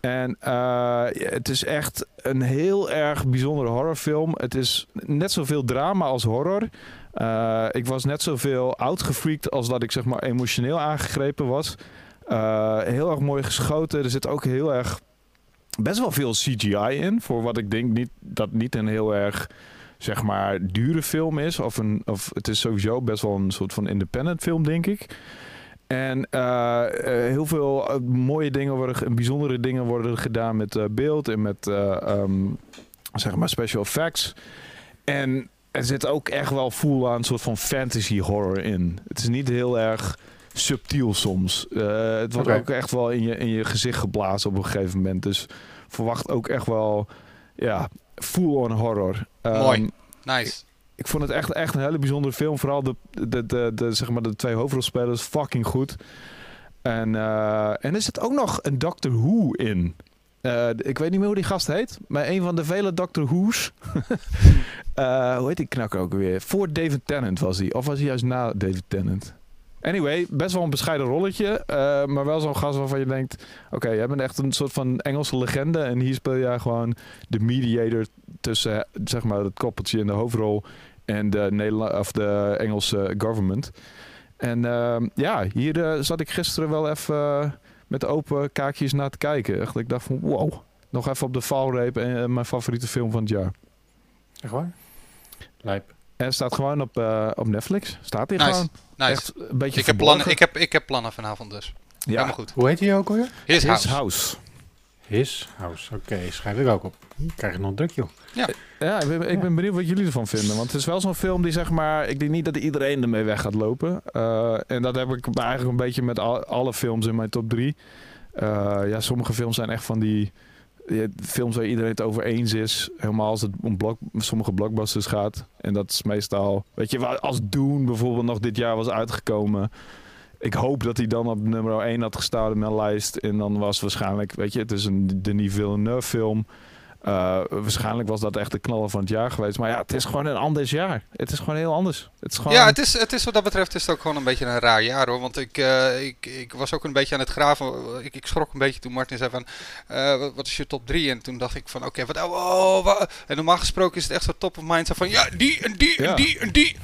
En eh, het is echt een heel erg bijzondere horrorfilm. Het is net zoveel drama als horror. Eh, ik was net zoveel outgefreakt als dat ik zeg maar emotioneel aangegrepen was. Heel erg mooi geschoten. Er zit ook heel erg best wel veel CGI in. Voor wat ik denk niet, dat niet een heel erg zeg maar dure film is. Of, een, of het is sowieso best wel een soort van independent film, denk ik. En eh, eh, heel veel eh, mooie dingen worden, bijzondere dingen worden gedaan met beeld en met eh, ehm, zeg maar special effects. En er zit ook echt wel full aan een soort van fantasy horror in. Het is niet heel erg subtiel soms. Het wordt ook echt wel in je, in je gezicht geblazen op een gegeven moment. Dus verwacht ook echt wel ja, full-on horror. Mooi. Ehm, Nice. Ik vond het echt, echt een hele bijzondere film. Vooral de, de, de, zeg maar de twee hoofdrolspelers fucking goed. En, eh, en er zit ook nog een Doctor Who in. Eh, ik weet niet meer hoe die gast heet. Maar een van de vele Doctor Who's. [laughs] Eh, hoe heet die knakker ook weer? Voor David Tennant was hij. Of was hij juist na David Tennant? Anyway, best wel een bescheiden rolletje. eh, maar wel zo'n gast waarvan je denkt... Oké, jij bent echt een soort van Engelse legende. En hier speel jij gewoon de mediator tussen zeg maar, het koppeltje in de hoofdrol en de, Nederla of de Engelse government. En ehm, ja, hier eh, zat ik gisteren wel even eh, met open kaakjes naar te kijken. Echt, ik dacht van wow, nog even op de valreep en mijn favoriete film van het jaar. Echt waar? Lijp. En het staat gewoon op, eh, op Netflix. Staat hier Nice. gewoon. Nice. Echt een beetje Ik heb, plannen, ik, heb, ik heb plannen vanavond dus. ja, Helemaal goed. Hoe heet hij ook alweer? His His House. House. His House. Oké, schrijf ik ook op. Krijg ik nog druk, joh. Ja, ik ben, ik ben benieuwd wat jullie ervan vinden. Want het is wel zo'n film die zeg maar... Ik denk niet dat iedereen ermee weg gaat lopen. Eh, en dat heb ik eigenlijk een beetje met al- alle films in mijn top drie. Eh, ja, sommige films zijn echt van die... films waar iedereen het over eens is. Helemaal als het om sommige blockbusters gaat. En dat is meestal... Weet je, als Dune bijvoorbeeld nog dit jaar was uitgekomen... Ik hoop dat hij dan op nummer 1 had gestaan in mijn lijst. En dan was waarschijnlijk... Weet je, het is een Denis Villeneuve film... Uh, waarschijnlijk was dat echt de knaller van het jaar geweest. Maar ja, het is gewoon een anders jaar. Het is gewoon heel anders. Het is gewoon... Ja, het is, het is wat dat betreft is het ook gewoon een beetje een raar jaar hoor. Want ik, eh, ik, ik was ook een beetje aan het graven. Ik, ik schrok een beetje toen Martin zei van, eh, wat, is je top 3? En toen dacht ik van, oké, wat, oh, oh, En normaal gesproken is het echt zo top of mind. Zo van, ja, die en die Ja. en die en die.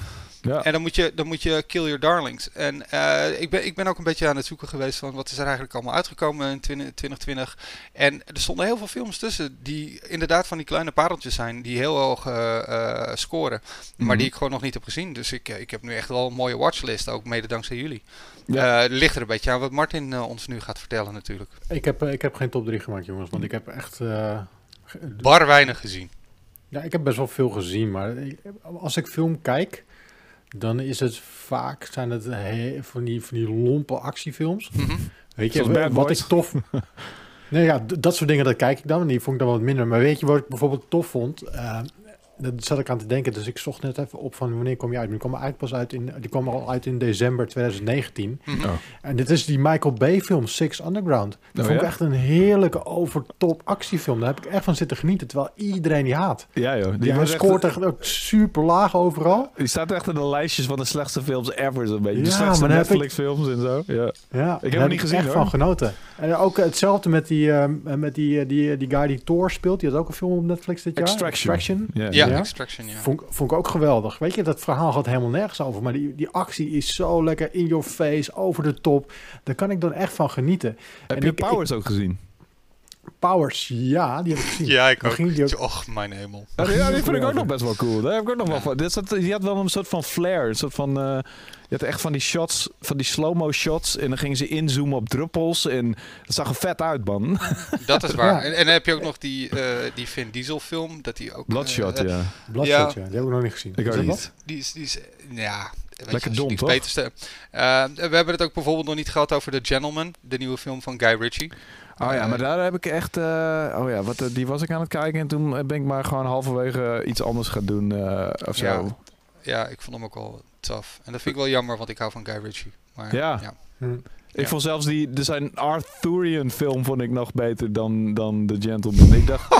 Ja. En dan moet je, dan moet je kill your darlings. En eh, ik, ben, ik ben ook een beetje aan het zoeken geweest van wat is er eigenlijk allemaal uitgekomen in 20- 2020. En er stonden heel veel films tussen die inderdaad van die kleine pareltjes zijn. Die heel hoog eh, eh, scoren. Maar Mhm. die ik gewoon nog niet heb gezien. Dus ik, ik heb nu echt wel een mooie watchlist. Ook mede dankzij jullie. Ja. Eh, ligt er een beetje aan wat Martin ons nu gaat vertellen natuurlijk. Ik heb, ik heb geen top 3 gemaakt, jongens. Want ik heb echt... eh, Bar weinig gezien. Ja, ik heb best wel veel gezien, maar als ik film kijk, dan is het vaak zijn het he- van die, van die lompe actiefilms. Mhm. Weet je, Zoals Bad wat Boys. ik tof... [laughs] nee, ja, d- dat soort dingen, dat kijk ik dan. En die vond ik dan wat minder. Maar weet je wat ik bijvoorbeeld tof vond? Eh, dat zat ik aan te denken, dus ik zocht net even op van wanneer kom je uit. Die kwam eigenlijk pas uit in, die kwam al uit in december 2019. Mhm. Oh. En dit is die Michael Bay film Six Underground. Dat Oh, vond ik ja? echt een heerlijke overtop actiefilm. Daar heb ik echt van zitten genieten, terwijl iedereen die haat. Ja joh, die, scoort echt ook super laag overal. die staat echt in de lijstjes van de slechtste films ever zo'n beetje. de Ja, slechtste heb ik- Netflix films en zo. Ja. Ja, hem daar niet gezien, echt hoor. van genoten. En ook hetzelfde met die, eh, met die, eh, die, die guy die Thor speelt. Die had ook een film op Netflix dit jaar. Extraction. Ja, Ja? Extraction, ja. Vond, vond ik ook geweldig. Weet je, dat verhaal gaat helemaal nergens over. Maar die, die actie is zo lekker in your face, over de top. Daar kan ik dan echt van genieten. Heb En je ik- Powers ook gezien? Powers, ja, die heb ik gezien. Ja, ik ook. ging die ook- Och, mijn hemel. Ja, die, ja, die vind ik ook nog best wel cool. Daar heb ik ook nog wel Ja. van. Dit zat, die had wel een soort van flair. Een soort van, eh, je had echt van die shots, van die slow-mo shots. En dan gingen ze inzoomen op druppels. En dat zag er vet uit, man. [laughs] Dat is waar. Ja. En, en dan heb je ook nog die, eh, die Vin Diesel film. Dat die ook... Bloodshot, eh, ja. Bloodshot, ja. Die heb ik nog niet gezien. Ik ook niet. Die is, die is, ja... weet Lekker dom, toch? beters te- Eh, we hebben het ook bijvoorbeeld nog niet gehad over The Gentleman, de nieuwe film van Guy Ritchie. Oh ja, Eh, maar daar heb ik echt... eh, oh ja, wat, eh, die was ik aan het kijken. En toen ben ik maar gewoon halverwege iets anders gaan doen. eh, of zo. Ja. Ja, ik vond hem ook wel tough. En dat vind ik wel jammer, want ik hou van Guy Ritchie. Maar, Ja. ja. Hm. Ik Ja. vond zelfs die, de zijn Arthurian film vond ik nog beter dan, dan The Gentleman. Ik dacht,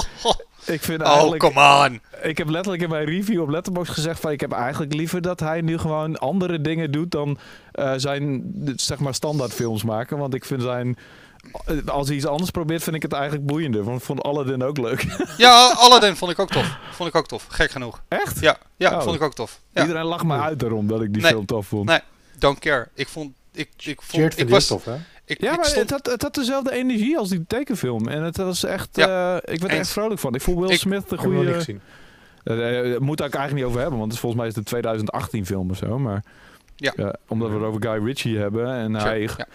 [laughs] ik vind Oh, eigenlijk, come on! ik heb letterlijk in mijn review op Letterboxd gezegd van ik heb eigenlijk liever dat hij nu gewoon andere dingen doet dan eh, zijn zeg maar standaard films maken, want ik vind zijn als hij iets anders probeert vind ik het eigenlijk boeiender, want ik vond Aladdin ook leuk. [laughs] Ja, Aladdin vond ik ook tof. Vond ik ook tof. Gek genoeg. Echt? Ja, ja Oh. vond ik ook tof. Ja. Iedereen lacht me uit daarom dat ik die Nee. film tof vond. Nee. Don't care. Ik vond... Ik, ik vond... Ik was... tof, hè? Ik, Ja, ik maar stond, het, had, het had dezelfde energie als die tekenfilm. En het was echt... Ja, eh, ik werd er echt vrolijk van. Ik voel Will Ik- Smith Ik niet goede... gezien. Uh, uh, moet ik eigenlijk niet over hebben, want het is volgens mij is het een 2018 film of zo. Maar Ja. uh, omdat we het over Guy Ritchie hebben en Sure, hij, ja.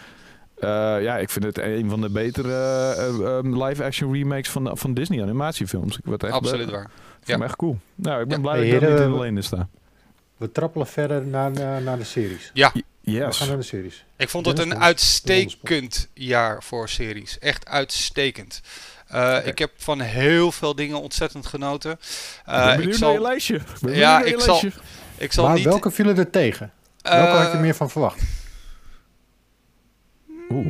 Uh, ja, ik vind het een van de betere uh, um, live-action remakes van, van Disney animatiefilms. Ik werd echt Absoluut waar. Ik Ja. hem echt cool. Nou, ik ben Ja. blij Hey, dat ik heren, niet alleen in sta. We trappelen verder naar, naar, naar de series. Ja, We gaan naar de series. ik vond het een uitstekend jaar voor series. Echt uitstekend. Uh, Ik heb van heel veel dingen ontzettend genoten. ik Uh, ben ik zal, naar je lijstje. Ik Ja, naar je ik zal- ik zal Maar niet... welke vielen er tegen? Welke eh, had je meer van verwacht? Oeh,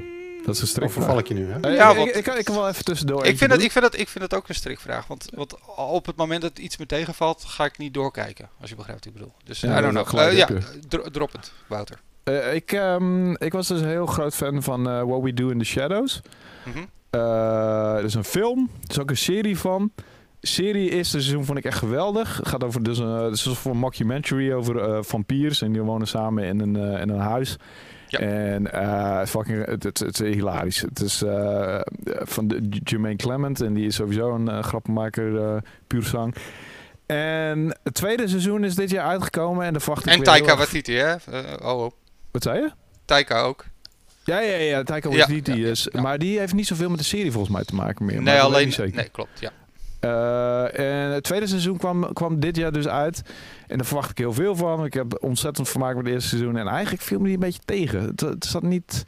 dat is een Of strikvraag. verval ik je nu, hè? Eh, Ja, ik, want- ik, ik, kan- ik kan wel even tussendoor ik, vind dat, ik, vind dat, ik vind dat ook een strikvraag. Want, want op het moment dat iets me tegenvalt, ga ik niet doorkijken. Als je begrijpt wat ik bedoel. Dus Ja, I don't dat know. Eh, ja, drop het, Wouter. Eh, ik, ehm, ik was dus een heel groot fan van eh, What We Do in the Shadows. Eh, er is een film, er is ook een serie van. Serie eerste seizoen vond ik echt geweldig. Het gaat over dus een, het is een soort van mockumentary over eh, vampiers en die wonen samen in een, eh, in een huis. Ja. En eh, fucking, het, het, het is hilarisch. Het is eh, van de, Jermaine Clement en die is sowieso een eh, grappenmaker, puur zang. En het tweede seizoen is dit jaar uitgekomen en de verwacht ik En Taika Waititi, hè? Oh, oh. Wat zei je? Taika ook. Ja, ja, ja, Taika Waititi ja, is. Maar die heeft niet zoveel met de serie volgens mij te maken meer. nee, alleen... niet zeker. Nee, klopt, ja. Eh, en het tweede seizoen kwam, kwam dit jaar dus uit. En daar verwacht ik heel veel van. Ik heb ontzettend vermaakt met het eerste seizoen. En eigenlijk viel me die een beetje tegen. Het, zat niet...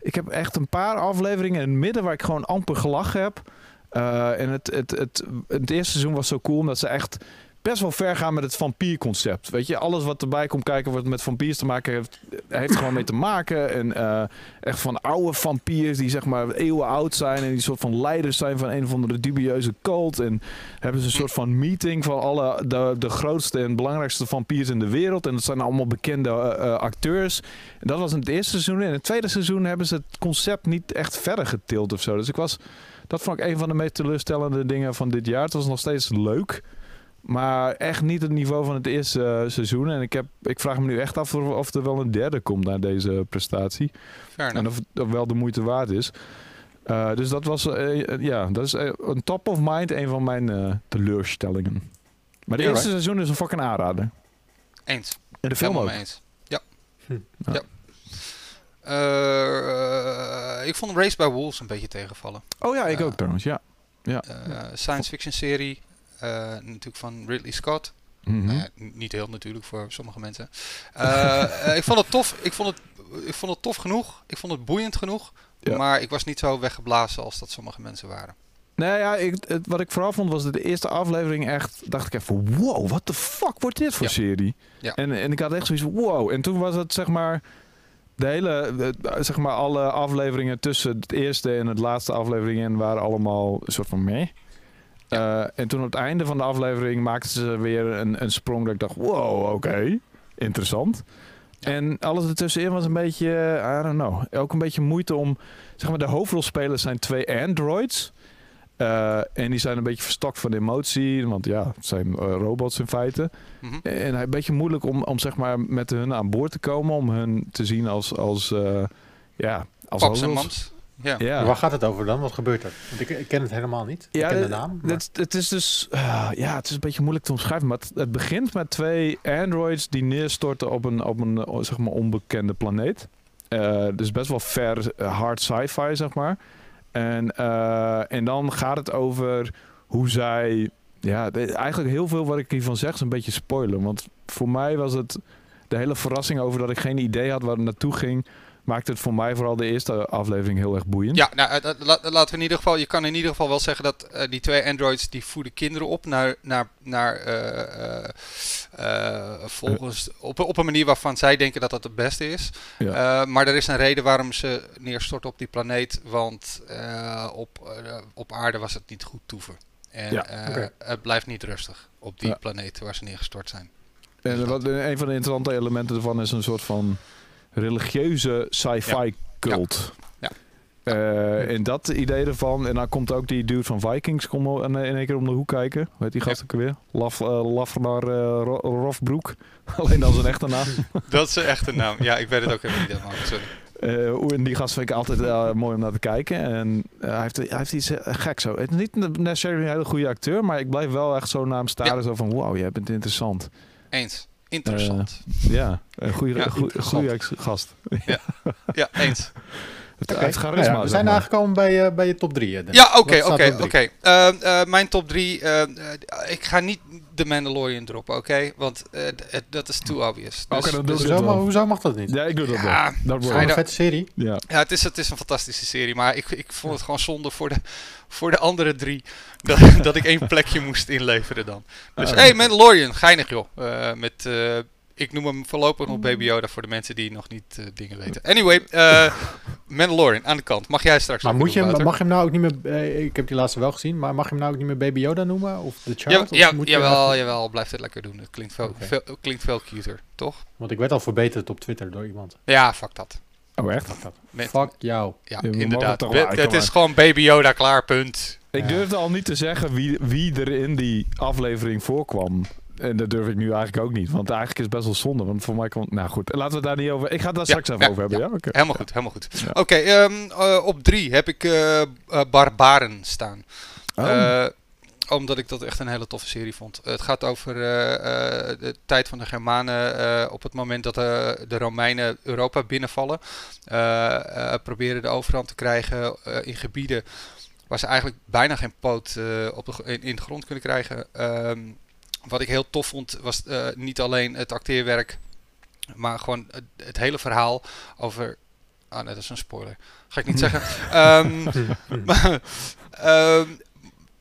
Ik heb echt een paar afleveringen in het midden waar ik gewoon amper gelachen heb. Eh, en het, het, het, het eerste seizoen was zo cool omdat ze echt best wel ver gaan met het vampierconcept. Weet je, alles wat erbij komt kijken wat met vampiers te maken heeft, heeft gewoon mee te maken. En eh, echt van oude vampiers die zeg maar eeuwen oud zijn en die soort van leiders zijn van een of andere dubieuze cult. En hebben ze een soort van meeting van alle de, de grootste en belangrijkste vampiers in de wereld. En dat zijn allemaal bekende eh, eh, acteurs. En dat was in het eerste seizoen. En in het tweede seizoen hebben ze het concept niet echt verder getild of zo. Dus ik was, dat vond ik een van de meest teleurstellende dingen van dit jaar. Het was nog steeds leuk. Maar echt niet het niveau van het eerste eh, seizoen. En ik, heb, ik vraag me nu echt af of, of er wel een derde komt naar deze prestatie. En of het wel de moeite waard is. Uh, dus dat was eh, uh, ja, dat is uh, een top of mind, een van mijn uh, teleurstellingen. Maar de Ja, eerste right. seizoen is een fucking aanrader. Eens. En de film ook. eens. Ja. Hm. ja. ja. Uh, ik vond Race by Wolves een beetje tegenvallen. Oh ja, ik Uh, ook trouwens, ja. ja. Uh, science fiction serie, natuurlijk van Ridley Scott. Mm -hmm. nou niet heel natuurlijk voor sommige mensen. Uh, ik vond het tof. Ik vond het, ik vond het tof genoeg. Ik vond het boeiend genoeg. Ja. Maar ik was niet zo weggeblazen als dat sommige mensen waren. Nee, ja, ik, het, wat ik vooral vond was dat de eerste aflevering echt... dacht ik even, wow, what the fuck wordt dit voor Ja. serie? Ja. En, en ik had echt zoiets wow. En toen was het zeg maar... De hele, zeg maar alle afleveringen tussen het eerste en het laatste aflevering in waren allemaal een soort van meh. Eh, en toen op het einde van de aflevering maakten ze weer een, een sprong dat ik dacht, wow, oké, interessant. Ja. En alles ertussenin was een beetje, I don't know, ook een beetje moeite om, zeg maar, de hoofdrolspelers zijn twee androids. Eh, en die zijn een beetje verstokt van emotie, want ja, het zijn eh, robots in feite. Mhm. En een beetje moeilijk om, om zeg maar met hun aan boord te komen, om hun te zien als, als eh, ja, als en mams. Ja. Waar gaat het over dan? Wat gebeurt er? Want ik, ik ken het helemaal niet. Ja, ik ken de naam. maar- Het, het is dus, eh, ja, het is een beetje moeilijk te omschrijven, maar het, het begint met twee androids die neerstorten op een, op een eh, zeg maar onbekende planeet. Eh, dus best wel ver eh, hard sci-fi, zeg maar. En, eh, en dan gaat het over hoe zij, ja, eigenlijk heel veel wat ik hiervan zeg is een beetje spoiler, want voor mij was het de hele verrassing over dat ik geen idee had waar het naartoe ging, maakte het voor mij vooral de eerste aflevering heel erg boeiend. Ja, nou, eh, la- laten we in ieder geval, je kan in ieder geval wel zeggen dat eh, die twee androids die voeden kinderen op naar, naar, naar eh, volgens op, op een manier waarvan zij denken dat dat het beste is. Ja. Maar er is een reden waarom ze neerstorten op die planeet, want op, op aarde was het niet goed toeven. En Ja, het blijft niet rustig op die Ja. planeet waar ze neergestort zijn. En Dus wat, een van de interessante elementen ervan is een soort van religieuze sci-fi cult. Ja. Eh, en dat idee ervan. En dan komt ook die dude van Vikings kom in, één keer om de hoek kijken. Hoe heet die gast ook weer? Laf, uh, Lafnar uh, Ro- Rofbroek. [laughs] Alleen dan zijn echte naam. [laughs] Dat is een naam. Ja, ik weet het ook even niet helemaal. Sorry. En die gast vind ik altijd mooi om naar te kijken. En hij, heeft, hij heeft iets gek zo. Het is niet necessarily een hele goede acteur, maar ik blijf wel echt zo naar hem staren. Zo van, wow, jij bent interessant. Eens. Interessant. Ja, een goede, Ja, goede, gast. [laughs] ja, eens. Het, Nou charisma, ja, we zijn maar. aangekomen bij, eh, bij je top 3. Ja, oké, oké, oké. Eh, eh, Mijn top 3. ik ga niet de Mandalorian droppen, oké? Want eh, d- het- dat is too obvious. Oké, Dus- dan doe dus- Hoezo, het wel. maar hoezo mag dat niet? Ja, ik doe dat Ja, wel. Dat een vette serie. ja. Ja, het is, het is een fantastische serie, maar ik, ik vond het gewoon zonde voor de, voor de andere drie dat, [laughs] dat ik één plekje moest inleveren dan. Dus Ah, hey. Mandalorian, geinig joh. Eh, met, eh, ik noem hem voorlopig nog Baby Yoda voor de mensen die nog niet eh, dingen weten. Anyway, eh, [laughs] Mandalorian aan de kant. Mag jij straks Maar moet je, hem- mag je hem nou ook niet meer... ik heb die laatste wel gezien, maar mag je hem nou ook niet meer Baby Yoda noemen? Of The Child? Ja, Of ja, moet je jawel, echt- jawel, blijf het lekker doen. Het klinkt veel, veel, klinkt veel cuter, toch? Want ik werd al verbeterd op Twitter door iemand. Ja, fuck dat. Oh, echt? Fuck dat. Met- Fuck jou. Ja, inderdaad. het is gewoon Baby Yoda klaar, punt. Ik durfde al niet te zeggen wie, wie er in die aflevering voorkwam. En dat durf ik nu eigenlijk ook niet. Want eigenlijk is het best wel zonde. Want voor mij komt... Nou goed, laten we het daar niet over... Ik ga het daar Ja, straks even ja, over hebben, ja? Helemaal goed, helemaal goed. Oké, ehm, eh, op drie heb ik eh, eh, Barbaren staan. Oh. Omdat ik dat echt een hele toffe serie vond. Het gaat over de tijd van de Germanen. op het moment dat de Romeinen Europa binnenvallen. proberen de overhand te krijgen in gebieden waar ze eigenlijk bijna geen poot eh, op de, in, in de grond kunnen krijgen. Ehm, wat ik heel tof vond was eh, niet alleen het acteerwerk. Maar gewoon het, het hele verhaal over... Ah nee, dat is een spoiler. Ga ik niet zeggen. [laughs] [laughs] Ehm, maar, ehm,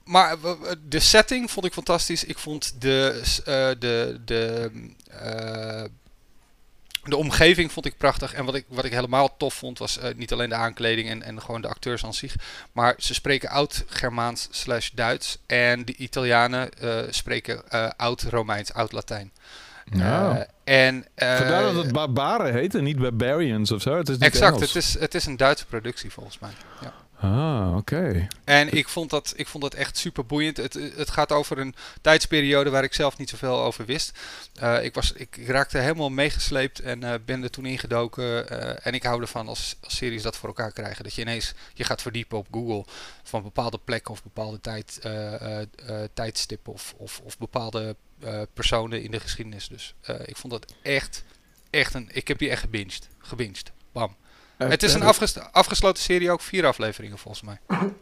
maar w- de setting vond ik fantastisch. Ik vond de, eh, de, de, de omgeving vond ik prachtig. En wat ik, wat ik helemaal tof vond was eh, niet alleen de aankleding en, en gewoon de acteurs aan zich. Maar ze spreken oud-Germaans slash Duits. En de Italianen eh, spreken eh, oud-Romeins, oud-Latijn. Nou. En, eh, Vandaar dat het barbaren heet en niet barbarians of zo. Het is niet Exact, Engels. het is, het is een Duitse productie volgens mij. Ja. Ah, oké. En ik vond, dat, ik vond dat echt super boeiend. Het, het gaat over een tijdsperiode waar ik zelf niet zoveel over wist. Eh, ik, was, ik raakte helemaal meegesleept en eh, ben er toen ingedoken. eh, en ik hou ervan als, series dat voor elkaar krijgen. Dat je ineens je gaat verdiepen op Google van bepaalde plekken of bepaalde tijd, tijdstippen of, of, of bepaalde personen in de geschiedenis. Dus ik vond dat echt, echt een... Ik heb die echt gebinged. Gebinged. Bam. Het is een afges- afgesloten serie, ook vier afleveringen volgens mij.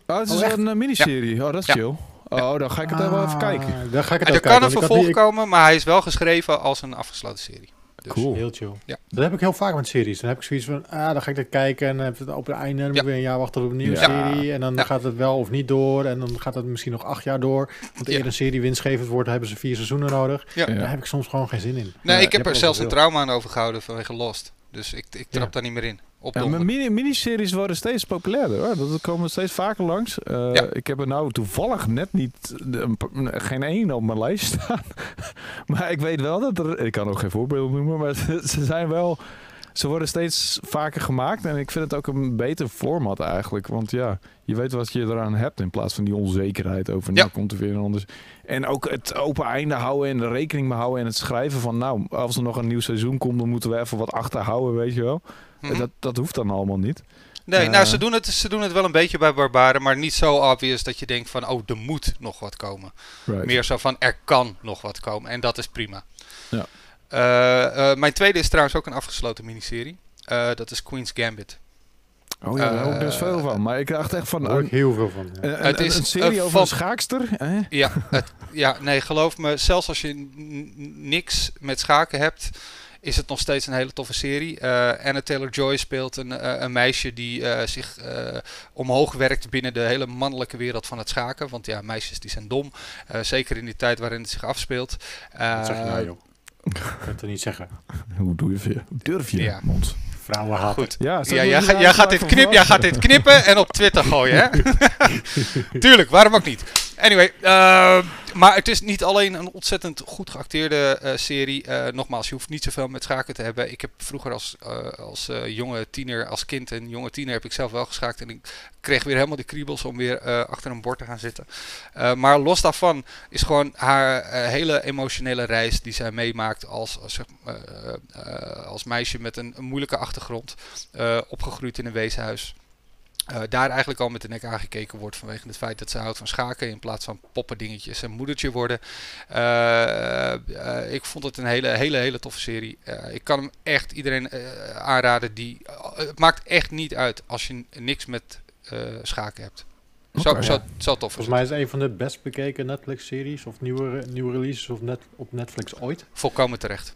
Oh, het is Oh, een eh, miniserie. Oh, dat is Ja. chill. Oh, dan ga ik het even, even kijken. Ah, Dan ga ik het En er kan kijken, een ik had vervolg niet- komen, maar hij is wel geschreven als een afgesloten serie. Dus, Cool. Heel chill. Ja. Dat heb ik heel vaak met series. Dan heb ik zoiets van, ah, dan ga ik dat kijken en dan heb ik het op het einde. Dan moet Ja. ik weer een jaar wachten op een nieuwe Ja. serie. En dan Ja. gaat het wel of niet door. En dan gaat het misschien nog acht jaar door. Want Ja. eer een serie winstgevend wordt, hebben ze vier seizoenen nodig. Ja. Ja. Daar heb ik soms gewoon geen zin in. Nee, Ja, ik heb er zelfs een trauma aan overgehouden vanwege Lost. Dus ik, ik trap Ja. daar niet meer in. Op Ja, donder. maar mini, miniseries worden steeds populairder hoor. Dat komen steeds vaker langs. Eh, Ja. Ik heb er nou toevallig net niet een geen één op mijn lijst [laughs] staan. maar ik weet wel dat er. Ik kan ook geen voorbeelden noemen, maar [laughs] ze zijn wel. Ze worden steeds vaker gemaakt en ik vind het ook een beter format eigenlijk. Want ja, je weet wat je eraan hebt in plaats van die onzekerheid over nou Ja. komt er weer een anders. En ook het open einde houden en de rekening mee houden en het schrijven van nou, als er nog een nieuw seizoen komt, dan moeten we even wat achterhouden, weet je wel. Mhm. Dat, dat hoeft dan allemaal niet. Nee, Eh. nou, ze doen, het, ze doen het wel een beetje bij Barbaren, maar niet zo obvious dat je denkt van, oh, er moet nog wat komen. Right. Meer zo van, er kan nog wat komen. En dat is prima. Ja. Eh, eh, mijn tweede is trouwens ook een afgesloten miniserie. Eh, dat is Queen's Gambit. Oh ja, daar hoor ik Eh, veel van. Maar ik dacht echt van Daar hoor een, ik heel veel van. ja. een, Het is een serie een over van- een schaakster. hè? Ja, het, ja, nee, geloof me, zelfs als je niks met schaken hebt, is het nog steeds een hele toffe serie. Eh Anna Taylor-Joy speelt een, eh, een meisje die eh, zich eh, omhoog werkt binnen de hele mannelijke wereld van het schaken. Want ja, meisjes die zijn dom. Eh, zeker in die tijd waarin het zich afspeelt. Wat zeg je nou, Eh, joh? Ik kan het niet zeggen. [laughs] Hoe doe je? Hoe durf je? Ja. Mond. Vrouwen haten. Goed. Ja, Ja, jij, ga- gaat dit knip, jij gaat dit knippen en op Twitter gooien, hè? [laughs] Tuurlijk, waarom ook niet? Anyway, eh, maar het is niet alleen een ontzettend goed geacteerde eh, serie. Eh, nogmaals, je hoeft niet zoveel met schaken te hebben. Ik heb vroeger als, eh, als jonge tiener, als kind en jonge tiener heb ik zelf wel geschaakt. En ik kreeg weer helemaal de kriebels om weer achter een bord te gaan zitten. Maar los daarvan is gewoon haar hele emotionele reis die zij meemaakt als, als, als meisje met een, een moeilijke achtergrond. opgegroeid in een weeshuis. Eh, daar eigenlijk al met de nek aangekeken wordt vanwege het feit dat ze houdt van schaken in plaats van poppendingetjes en moedertje worden. Eh, eh, ik vond het een hele, hele, hele toffe serie. Ik kan hem echt iedereen aanraden die. het maakt echt niet uit als je niks met schaken hebt. Zo, Oké. zo, zo tof Volgens mij is het een van de best bekeken Netflix-series of nieuwe, nieuwe releases of net, op Netflix ooit. Volkomen terecht.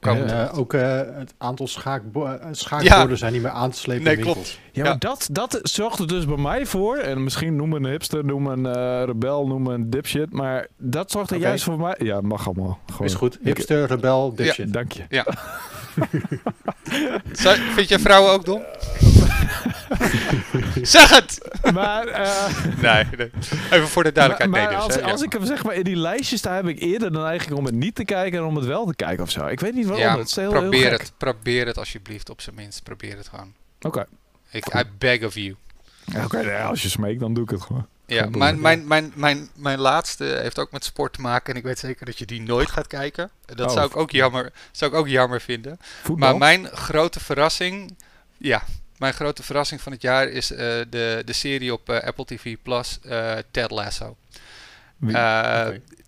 En Ja. eh, ook eh, het aantal schaakbo eh, schaakborden zijn niet meer aan te slepen Nee, in klopt. winkels. Ja, Ja. maar dat, dat zorgt er dus bij mij voor. En misschien noem me een hipster, noem me een eh, rebel, noem me een dipshit. Maar dat zorgt er Oké. juist voor mij. Ja, mag allemaal. Gewoon. Is goed. Hipster, rebel, dipshit. Dank je. [laughs] [laughs] Vind jij vrouwen ook dom? [laughs] zeg het! Maar, eh, Nee, nee. even voor de duidelijkheid. maar, dus, als, ja. als ik hem zeg maar in die lijstjes sta, heb ik eerder dan eigenlijk om het niet te kijken en om het wel te kijken of zo. Ik weet niet waarom. Ja, het is heel, probeer het. Probeer het alsjeblieft, op zijn minst. Probeer het gewoon. Oké. Ik, I beg of you. Oké, nou als je smeekt, dan doe ik het gewoon. Ja, mijn, mijn, mijn, mijn, mijn laatste heeft ook met sport te maken. En ik weet zeker dat je die nooit gaat kijken. Dat Oh. zou, ik ook jammer, zou ik ook jammer vinden. Voetbal? Maar mijn grote verrassing... Ja, mijn grote verrassing van het jaar is eh, de, de serie op eh, Apple TV Plus, eh, Ted Lasso.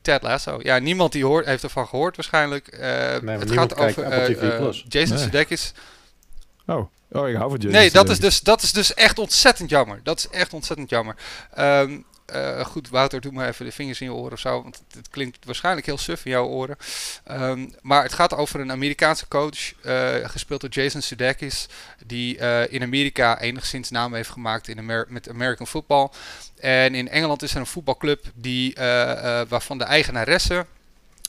Ted Lasso. Ja, niemand die hoort, heeft ervan gehoord waarschijnlijk. Maar het gaat over. Jason Nee. Sudeikis. oh. Oh, ik hou van Nee, dat is, dus, dat is dus echt ontzettend jammer. Dat is echt ontzettend jammer. Ehm, eh, goed, Wouter, doe maar even de vingers in je oren of zo. Want het, klinkt waarschijnlijk heel suf in jouw oren. Ehm, maar het gaat over een Amerikaanse coach, eh, gespeeld door Jason Sudeikis. Die eh, in Amerika enigszins naam heeft gemaakt in Amer- met American football. En in Engeland is er een voetbalclub die, waarvan de eigenaresse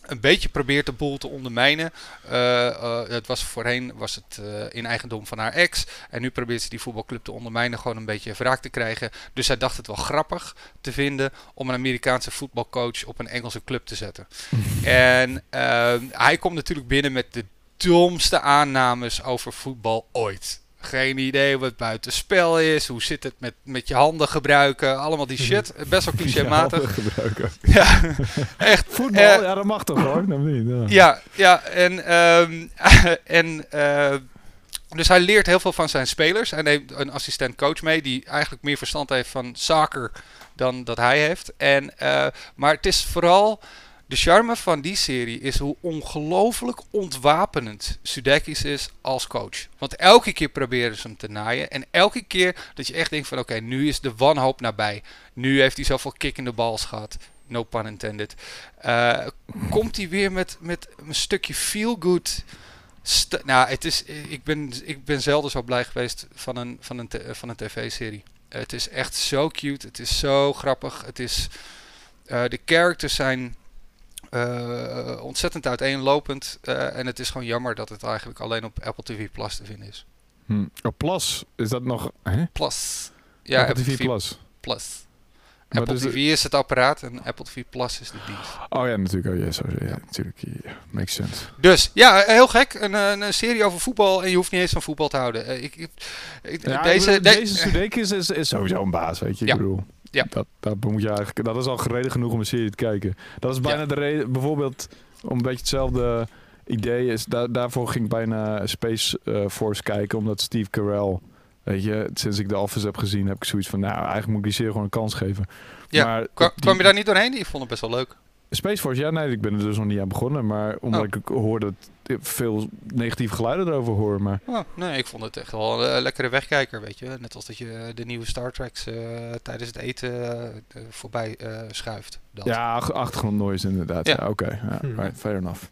een beetje probeert de boel te ondermijnen. Eh, eh, het was voorheen was het eh, in eigendom van haar ex. En nu probeert ze die voetbalclub te ondermijnen, gewoon een beetje wraak te krijgen. Dus zij dacht het wel grappig te vinden om een Amerikaanse voetbalcoach op een Engelse club te zetten. [laughs] en eh, hij komt natuurlijk binnen met de domste aannames over voetbal ooit. Geen idee wat buitenspel is. Hoe zit het met, met je handen gebruiken? Allemaal die shit. [laughs] Best wel clichématig. Ja, gebruiken. [laughs] Ja, echt. Voetbal, Eh, ja, dat mag toch hoor? Niet? Ja. Ja, ja en, ehm, [laughs] en eh, dus hij leert heel veel van zijn spelers. Hij neemt een assistent coach mee die eigenlijk meer verstand heeft van soccer dan dat hij heeft. En, eh, maar het is vooral de charme van die serie is hoe ongelooflijk ontwapenend Sudeikis is als coach. Want elke keer proberen ze hem te naaien. En elke keer dat je echt denkt van oké, nu is de wanhoop nabij. Nu heeft hij zoveel kick in de bals gehad. No pun intended. Eh, komt hij weer met, met een stukje feel good nou, het is, ik, ben, ik ben zelden zo blij geweest van een, van een, van een tv-serie. Het is echt zo cute. Het is zo grappig. Het is, eh, de characters zijn eh, ontzettend uiteenlopend. eh, en het is gewoon jammer dat het eigenlijk alleen op Apple TV Plus te vinden is. Hm. Oh, Plus, is dat nog... Hè? Plus. Ja, Apple TV Plus. Plus. Apple is TV het? is het apparaat en Apple TV Plus is de dienst. Oh ja, natuurlijk. Oh, ja, sorry. Ja, natuurlijk. Makes sense. Dus ja, heel gek. Een, een, serie over voetbal en je hoeft niet eens van voetbal te houden. Eh, ik, ik, ik- Ja, deze, deze Sudeikis is, is sowieso een baas, weet je. Ik bedoel, Ja. dat, dat, moet je eigenlijk, dat is al reden genoeg om een serie te kijken. Dat is bijna Ja. de reden, bijvoorbeeld, om een beetje hetzelfde idee is, daar daarvoor ging ik bijna Space eh, Force kijken, omdat Steve Carell, weet je, sinds ik The Office heb gezien, heb ik zoiets van, nou, eigenlijk moet ik die serie gewoon een kans geven. Ja, maar Kwa- die- kwam je daar niet doorheen? Ik vond het best wel leuk. Space Force, ja, nee, ik ben er dus nog niet aan begonnen, maar omdat Oh. ik hoorde dat ik veel negatieve geluiden erover hoor, maar... Oh, nee, ik vond het echt wel een lekkere wegkijker, weet je. Net als dat je de nieuwe Star Treks eh, tijdens het eten eh, eh, voorbij eh, schuift. Dat. Ja, ach- achtergrond noise inderdaad. Ja, Ja. oké. Ja, Hmm. right, fair enough.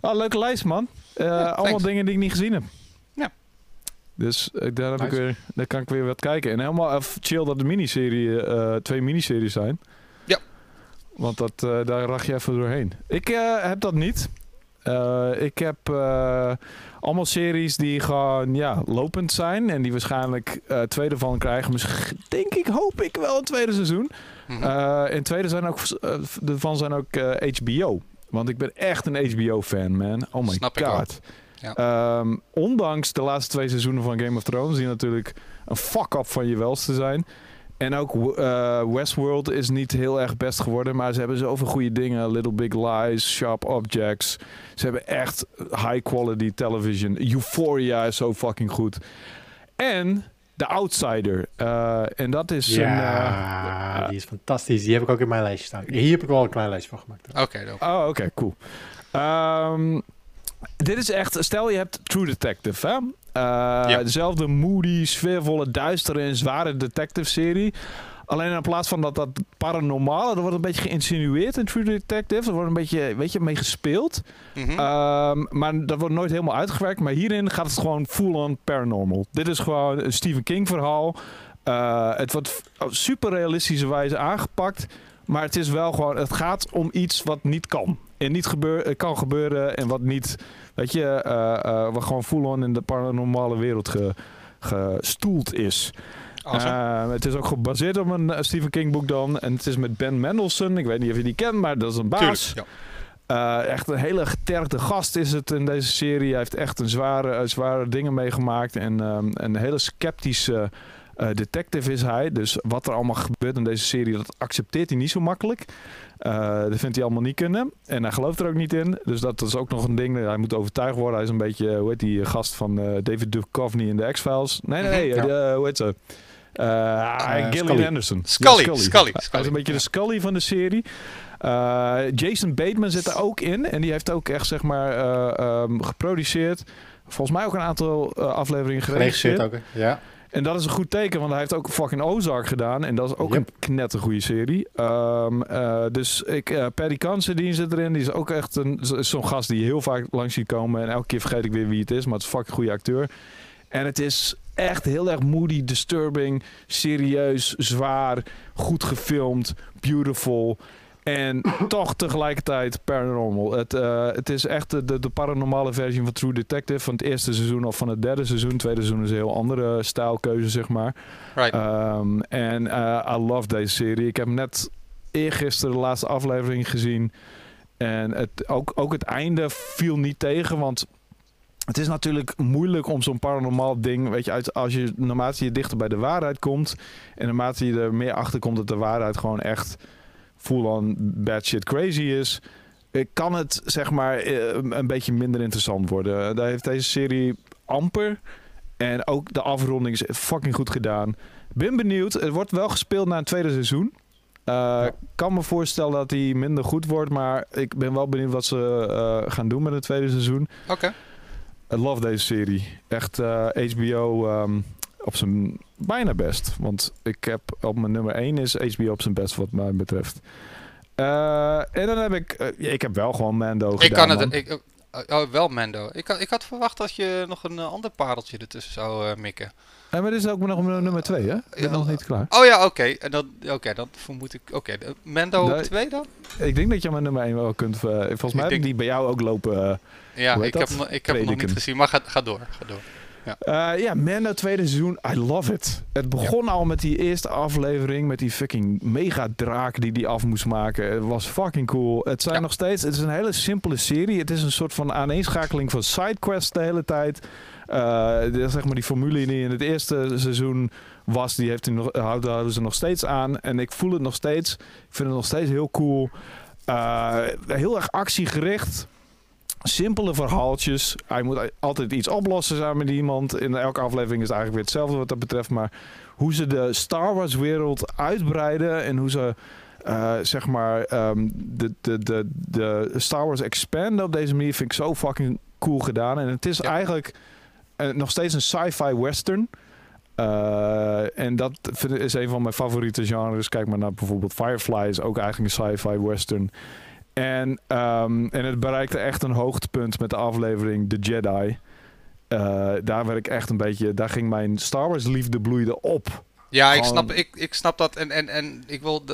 Oh, leuke lijst, man. Eh, allemaal thanks. dingen die ik niet gezien heb. Ja. Dus eh, daar, heb ik weer, daar kan ik weer wat kijken. En helemaal eh, chill dat de miniserie, eh, twee miniseries zijn. Want dat, eh, daar rag je even doorheen. Ik eh, heb dat niet. Eh, ik heb allemaal series die gewoon ja, lopend zijn. En die waarschijnlijk tweede van krijgen. Misschien denk ik, hoop ik wel een tweede seizoen. Mhm. Eh in tweede zijn ook, ervan zijn ook HBO. Want ik ben echt een HBO-fan, man. Oh my Snap god. Ja. Ehm, ondanks de laatste twee seizoenen van Game of Thrones, die natuurlijk een fuck-up van je welste zijn. En ook eh, Westworld is niet heel erg best geworden, maar ze hebben zoveel goede dingen. Little Big Lies, Sharp Objects. Ze hebben echt high-quality television. Euphoria is zo fucking goed. En The Outsider. Eh, en dat is een... Ja, eh, die is fantastisch. Die heb ik ook in mijn lijstje staan. Hier heb ik wel een klein lijstje van gemaakt. Oké. Oh, oké, cool. Ehm, dit is echt, stel je hebt True Detective, hè? Eh, Dezelfde moody, sfeervolle, duistere en zware detective-serie. Alleen in plaats van dat dat paranormale, er wordt een beetje geïnsinueerd in True Detective. Er wordt een beetje, weet je, mee gespeeld. Mhm. Ehm, maar dat wordt nooit helemaal uitgewerkt. Maar hierin gaat het gewoon full-on paranormal. Dit is gewoon een Stephen King verhaal. Eh, het wordt op super realistische wijze aangepakt. Maar het is wel gewoon, het gaat om iets wat niet kan. En niet gebeur, eh, kan gebeuren en wat niet, weet je, eh, eh, wat gewoon full-on in de paranormale wereld ge, gestoeld is. Awesome. Eh, het is ook gebaseerd op een eh, Stephen King boek dan. En het is met Ben Mendelsohn. Ik weet niet of je die kent, maar dat is een baas. Tuurlijk, ja. Eh, echt een hele getergde gast is het in deze serie. Hij heeft echt een zware, eh, zware dingen meegemaakt. En ehm, een hele sceptische eh, detective is hij. Dus wat er allemaal gebeurt in deze serie, dat accepteert hij niet zo makkelijk. Eh, dat vindt hij allemaal niet kunnen. En hij gelooft er ook niet in. Dus dat is ook nog een ding. Hij moet overtuigd worden. Hij is een beetje, hoe heet die gast van eh, David Duchovny in de X-Files? Nee, nee, nee. Eh, hoe heet ze? Eh, Gillian Scully. Anderson. Scully, Ja, Scully, Hij Scully. is een beetje de Scully van de serie. Eh, Jason Bateman zit er ook in. En die heeft ook echt, zeg maar, eh, ehm, geproduceerd. Volgens mij ook een aantal eh, afleveringen geregisseerd. Geregisseerd ook. hè? Ja. En dat is een goed teken, want hij heeft ook fucking Ozark gedaan. En dat is ook Yep. een knettergoede serie. Ehm, eh, dus ik, eh Paddy Considine zit erin. Die is ook echt een, zo- zo'n gast die je heel vaak langs ziet komen. En elke keer vergeet ik weer wie het is. Maar het is een fucking goede acteur. En het is echt heel erg moody, disturbing, serieus, zwaar, goed gefilmd, beautiful. En [coughs] toch tegelijkertijd paranormal. Het, eh, het is echt de, de, paranormale versie van True Detective van het eerste seizoen of van het derde seizoen. Het tweede seizoen is een heel andere stijlkeuze, zeg maar. Right. Ehm, en eh, I love deze serie. Ik heb net eergisteren de laatste aflevering gezien. En het, ook, ook het einde viel niet tegen, want het is natuurlijk moeilijk om zo'n paranormaal ding, weet je, uit, als je naarmate je dichter bij de waarheid komt en naarmate je er meer achter komt dat de waarheid gewoon echt full-on bad shit crazy is, eh, kan het zeg maar eh, een beetje minder interessant worden. Daar heeft deze serie amper. En ook de afronding is fucking goed gedaan. Ben benieuwd. Het wordt wel gespeeld na een tweede seizoen. Uh, kan me voorstellen dat hij minder goed wordt. Maar ik ben wel benieuwd wat ze uh, gaan doen met het tweede seizoen. Oké. I love deze serie. Echt uh, HBO um, op zijn bijna best. Want ik heb op mijn nummer 1 is HBO op zijn best wat mij betreft. Uh, en dan heb ik... ik heb wel gewoon Mando ik gedaan, kan het... Ik, Oh, wel Mando. Ik had, ik had verwacht dat je nog een eh, ander pareltje ertussen zou eh, mikken. Ja, maar dit is ook nog nummer 2, hè? Ik ben Ja. nog niet klaar. Oh ja, oké. En dan, oké, dan vermoed ik... Oké, op 2 dan? Ik denk dat je mijn nummer 1 wel kunt... eh, volgens mij heb ik denk- die bij jou ook lopen. eh. Ja, ik heb, dat? ik heb hem nog niet gezien. Maar ga, ga door, ga door. Ja, Mando tweede seizoen. I love it. Het begon al met die eerste aflevering. Met die fucking mega draak die die af moest maken. Het was fucking cool. Het zijn Ja. nog steeds... Het is een hele simpele serie. Het is een soort van aaneenschakeling van sidequests de hele tijd. De- zeg maar die formule die in het eerste seizoen was, die heeft hij nog, houden, houden ze nog steeds aan. En ik voel het nog steeds. Ik vind het nog steeds heel cool. Eh, heel erg actiegericht. Simpele verhaaltjes. Hij moet altijd iets oplossen samen met iemand. In elke aflevering is het eigenlijk weer hetzelfde wat dat betreft. Maar hoe ze de Star Wars wereld uitbreiden en hoe ze eh, zeg maar ehm, de, de, de, de Star Wars expanden op deze manier vind ik zo fucking cool gedaan. En het is Ja. eigenlijk eh, nog steeds een sci-fi western. Eh, en dat is een van mijn favoriete genres. Kijk maar naar bijvoorbeeld Firefly is ook eigenlijk een sci-fi western. En, ehm, en het bereikte echt een hoogtepunt met de aflevering The Jedi. Eh, daar werd ik echt een beetje, daar ging mijn Star Wars liefde bloeide op. Ja, ik snap, ik, ik snap dat. En, en, en ik wil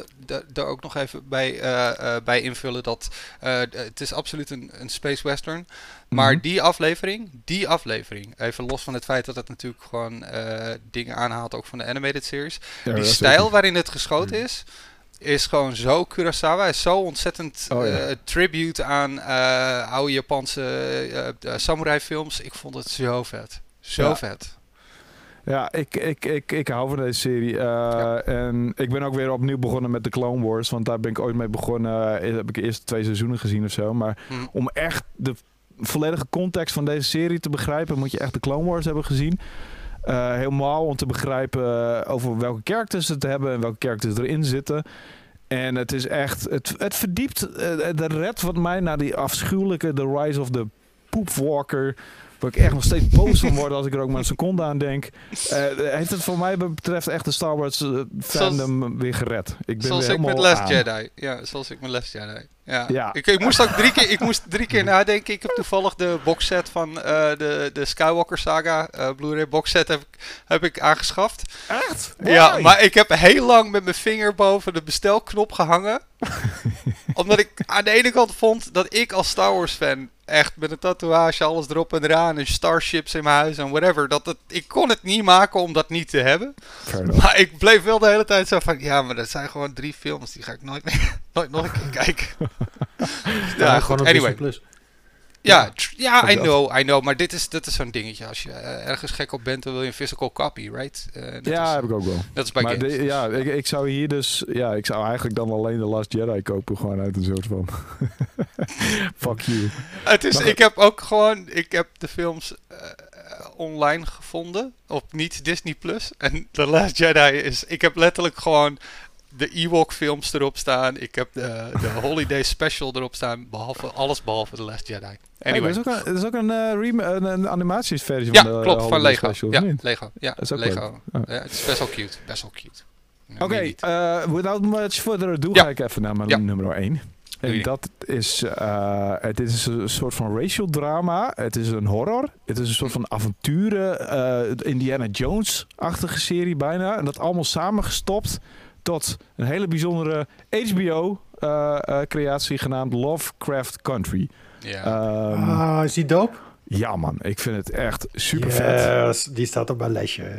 er ook nog even bij, eh, eh, bij invullen dat het is absoluut een, een space western. Maar Mhm. die aflevering, die aflevering, even los van het feit dat het natuurlijk gewoon dingen aanhaalt ook van de animated series. Ja, die stijl zeker. waarin het geschoten is, is gewoon zo Kurosawa. Is zo ontzettend Oh, ja. eh, tribute aan eh, oude Japanse eh, samurai films. Ik vond het zo vet. Zo Ja. vet. Ja, ik, ik, ik, ik hou van deze serie. En ik ben ook weer opnieuw begonnen met de Clone Wars. Want daar ben ik ooit mee begonnen. Heb ik de eerste twee seizoenen gezien of zo. Maar Hm. om echt de volledige context van deze serie te begrijpen, moet je echt de Clone Wars hebben gezien. Eh, helemaal om te begrijpen eh, over welke characters het hebben en welke characters erin zitten. En het is echt, het, het verdiept, eh, de red wat mij naar die afschuwelijke The Rise of the Poopwalker. Waar ik echt nog steeds boos van word als ik er ook maar een seconde aan denk. eh, heeft het voor mij betreft echt de Star Wars eh, fandom weer gered. Ik ben Zoals weer ik met Last aan. Jedi. Ja, zoals ik met Last Jedi. Ja. Ja. Ik, ik moest ook drie keer, ik moest drie keer nadenken. Ik heb toevallig de boxset van eh, de, de Skywalker saga, Blu-ray boxset heb ik, heb ik aangeschaft. Echt? Ja, maar ik heb heel lang met mijn vinger boven de bestelknop gehangen. [laughs] [laughs] omdat ik aan de ene kant vond dat ik als Star Wars fan echt met een tatoeage, alles erop en eraan en starships in mijn huis en whatever. Dat het, ik kon het niet maken om dat niet te hebben. Maar ik bleef wel de hele tijd zo van, ja, maar dat zijn gewoon drie films, die ga ik nooit, meer, [laughs] nooit nog een keer kijken. [laughs] ja, goed, op anyway. Disney Plus. Ja, ja, I know, I know, maar dit is, dit is zo'n dingetje. Als je eh, ergens gek op bent, dan wil je een physical copy, right? Eh, Ja, is, heb ik ook wel. Dat is bij maar de- ja, ik, ik zou hier dus... Ja, ik zou eigenlijk dan alleen de Last Jedi kopen. Gewoon uit een soort van... [laughs] Fuck you. Het is, Maar- ik heb ook gewoon, ik heb de films eh, online gevonden op niet Disney Plus. En The Last Jedi is, ik heb letterlijk gewoon de Ewok films erop staan. Ik heb de, de Holiday Special erop staan. Behalve, alles behalve The Last Jedi. Hey, Anyway. er is ook een, is ook een, rem- een, een animatiesversie ja, van de klopt, van Lego. Special, ja? Lego. Ja, Dat is ook Lego. Ja, het is best wel cute. Best wel cute. Oké, meer niet. eh, without much further ado Ja. ga ik even naar mijn Ja. nummer 1. Doe En dat is, eh, het is een soort van racial drama. Het is een horror. Het is een soort van avonturen. eh, Indiana Jones-achtige serie bijna. En dat allemaal samengestopt tot een hele bijzondere HBO-creatie genaamd Lovecraft Country. ja. Ehm, ah, is die dope? Ja man, ik vind het echt super vet. Die staat op mijn lijstje. [laughs]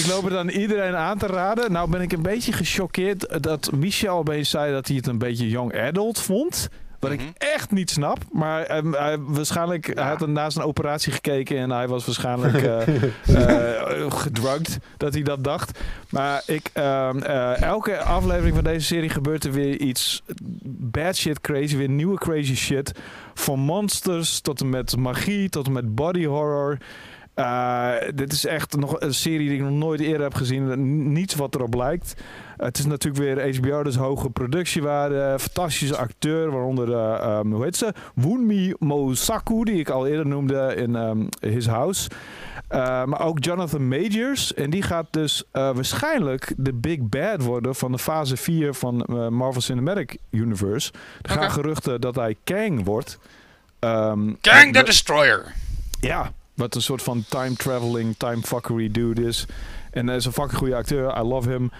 Ik loop het aan iedereen aan te raden. Nou ben ik een beetje gechoqueerd dat Michel opeens zei dat hij het een beetje young adult vond. Wat Mhm. ik echt niet snap. Maar ehm, hij, waarschijnlijk, hij had naast een operatie gekeken en hij was waarschijnlijk eh [laughs] eh, gedrugged dat hij dat dacht. Maar ik, ehm, eh, elke aflevering van deze serie gebeurt er weer iets bad shit crazy. Weer nieuwe crazy shit. Van monsters tot en met magie, tot en met body horror. Uh, dit is echt nog een serie die ik nog nooit eerder heb gezien. Niets wat erop lijkt. Het is natuurlijk weer HBO, dus hoge productiewaarde. Fantastische acteur, waaronder, uh, um, hoe heet ze? Wunmi Mosaku, die ik al eerder noemde in um, His House. Uh, maar ook Jonathan Majors. En die gaat dus waarschijnlijk de big bad worden van de fase 4 van Marvel Cinematic Universe. Er gaan geruchten dat hij Kang wordt. Um, Kang the Destroyer! Ja, wat een soort van time traveling, time fuckery dude is. En hij is een fucking goede acteur. I love him.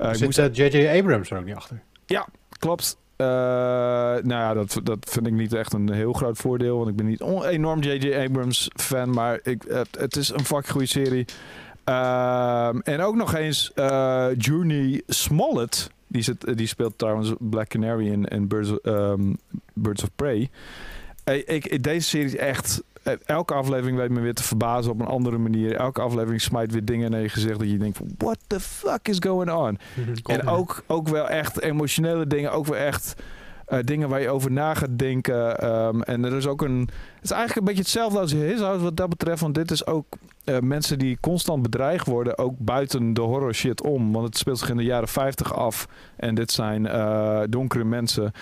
Uh, Zit J.J. Abrams er ook niet achter? Ja, klopt. Uh, nou ja, dat, dat vind ik niet echt een heel groot voordeel. Want ik ben niet een enorm J.J. Abrams fan. Maar ik, het, het is een fucking goede serie. Uh, en ook nog eens uh, Journey Smollett. Die, zit, die speelt trouwens Black Canary in, in Birds, um, Birds of Prey. Ik, deze serie is echt eh, elke aflevering weet me weer te verbazen op een andere manier. Elke aflevering smijt weer dingen naar je gezicht dat je denkt van what the fuck is going on? [laughs] en ook, ook wel echt emotionele dingen, ook wel echt uh, dingen waar je over na gaat denken. Um, en er is ook een. Het is eigenlijk een beetje hetzelfde als His House wat dat betreft. Want dit is ook uh, mensen die constant bedreigd worden, ook buiten de horror shit om. Want het speelt zich in de jaren 50 af. En dit zijn uh, donkere mensen.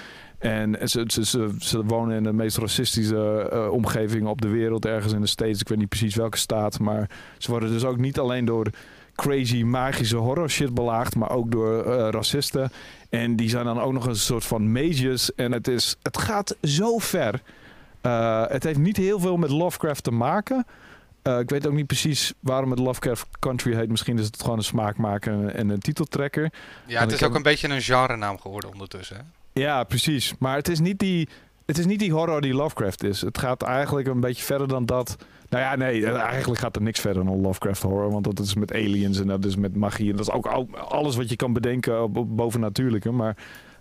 En ze, ze, ze, wonen in de meest racistische uh, omgeving op de wereld, ergens in de States. Ik weet niet precies welke staat. Maar ze worden dus ook niet alleen door crazy magische horror shit belaagd, maar ook door uh, racisten. En die zijn dan ook nog een soort van mages. En het, is, het gaat zo ver. Uh, het heeft niet heel veel met Lovecraft te maken. Uh, ik weet ook niet precies waarom het Lovecraft Country heet. Misschien is het gewoon een smaakmaker en een titeltrekker. Ja, het is ook een beetje een genre naam geworden ondertussen. Hè? Ja, precies. Maar het is niet die, het is niet die horror die Lovecraft is. Het gaat eigenlijk een beetje verder dan dat. Nou ja, nee, eigenlijk gaat er niks verder dan Lovecraft horror. Want dat is met aliens en dat is met magie. En dat is ook alles wat je kan bedenken boven natuurlijke. Maar,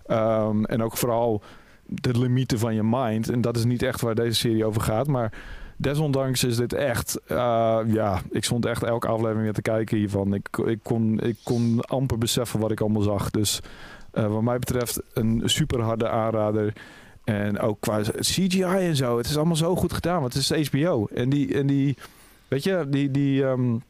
um, en ook vooral de limieten van je mind. En dat is niet echt waar deze serie over gaat. Maar desondanks is dit echt... Uh, ja, ik stond echt elke aflevering weer te kijken hiervan. Ik, ik, kon, ik kon amper beseffen wat ik allemaal zag. Dus... Uh, wat mij betreft een super harde aanrader. En ook qua CGI en zo. Het is allemaal zo goed gedaan. Want het is HBO. En die, en die weet je, die, die, um,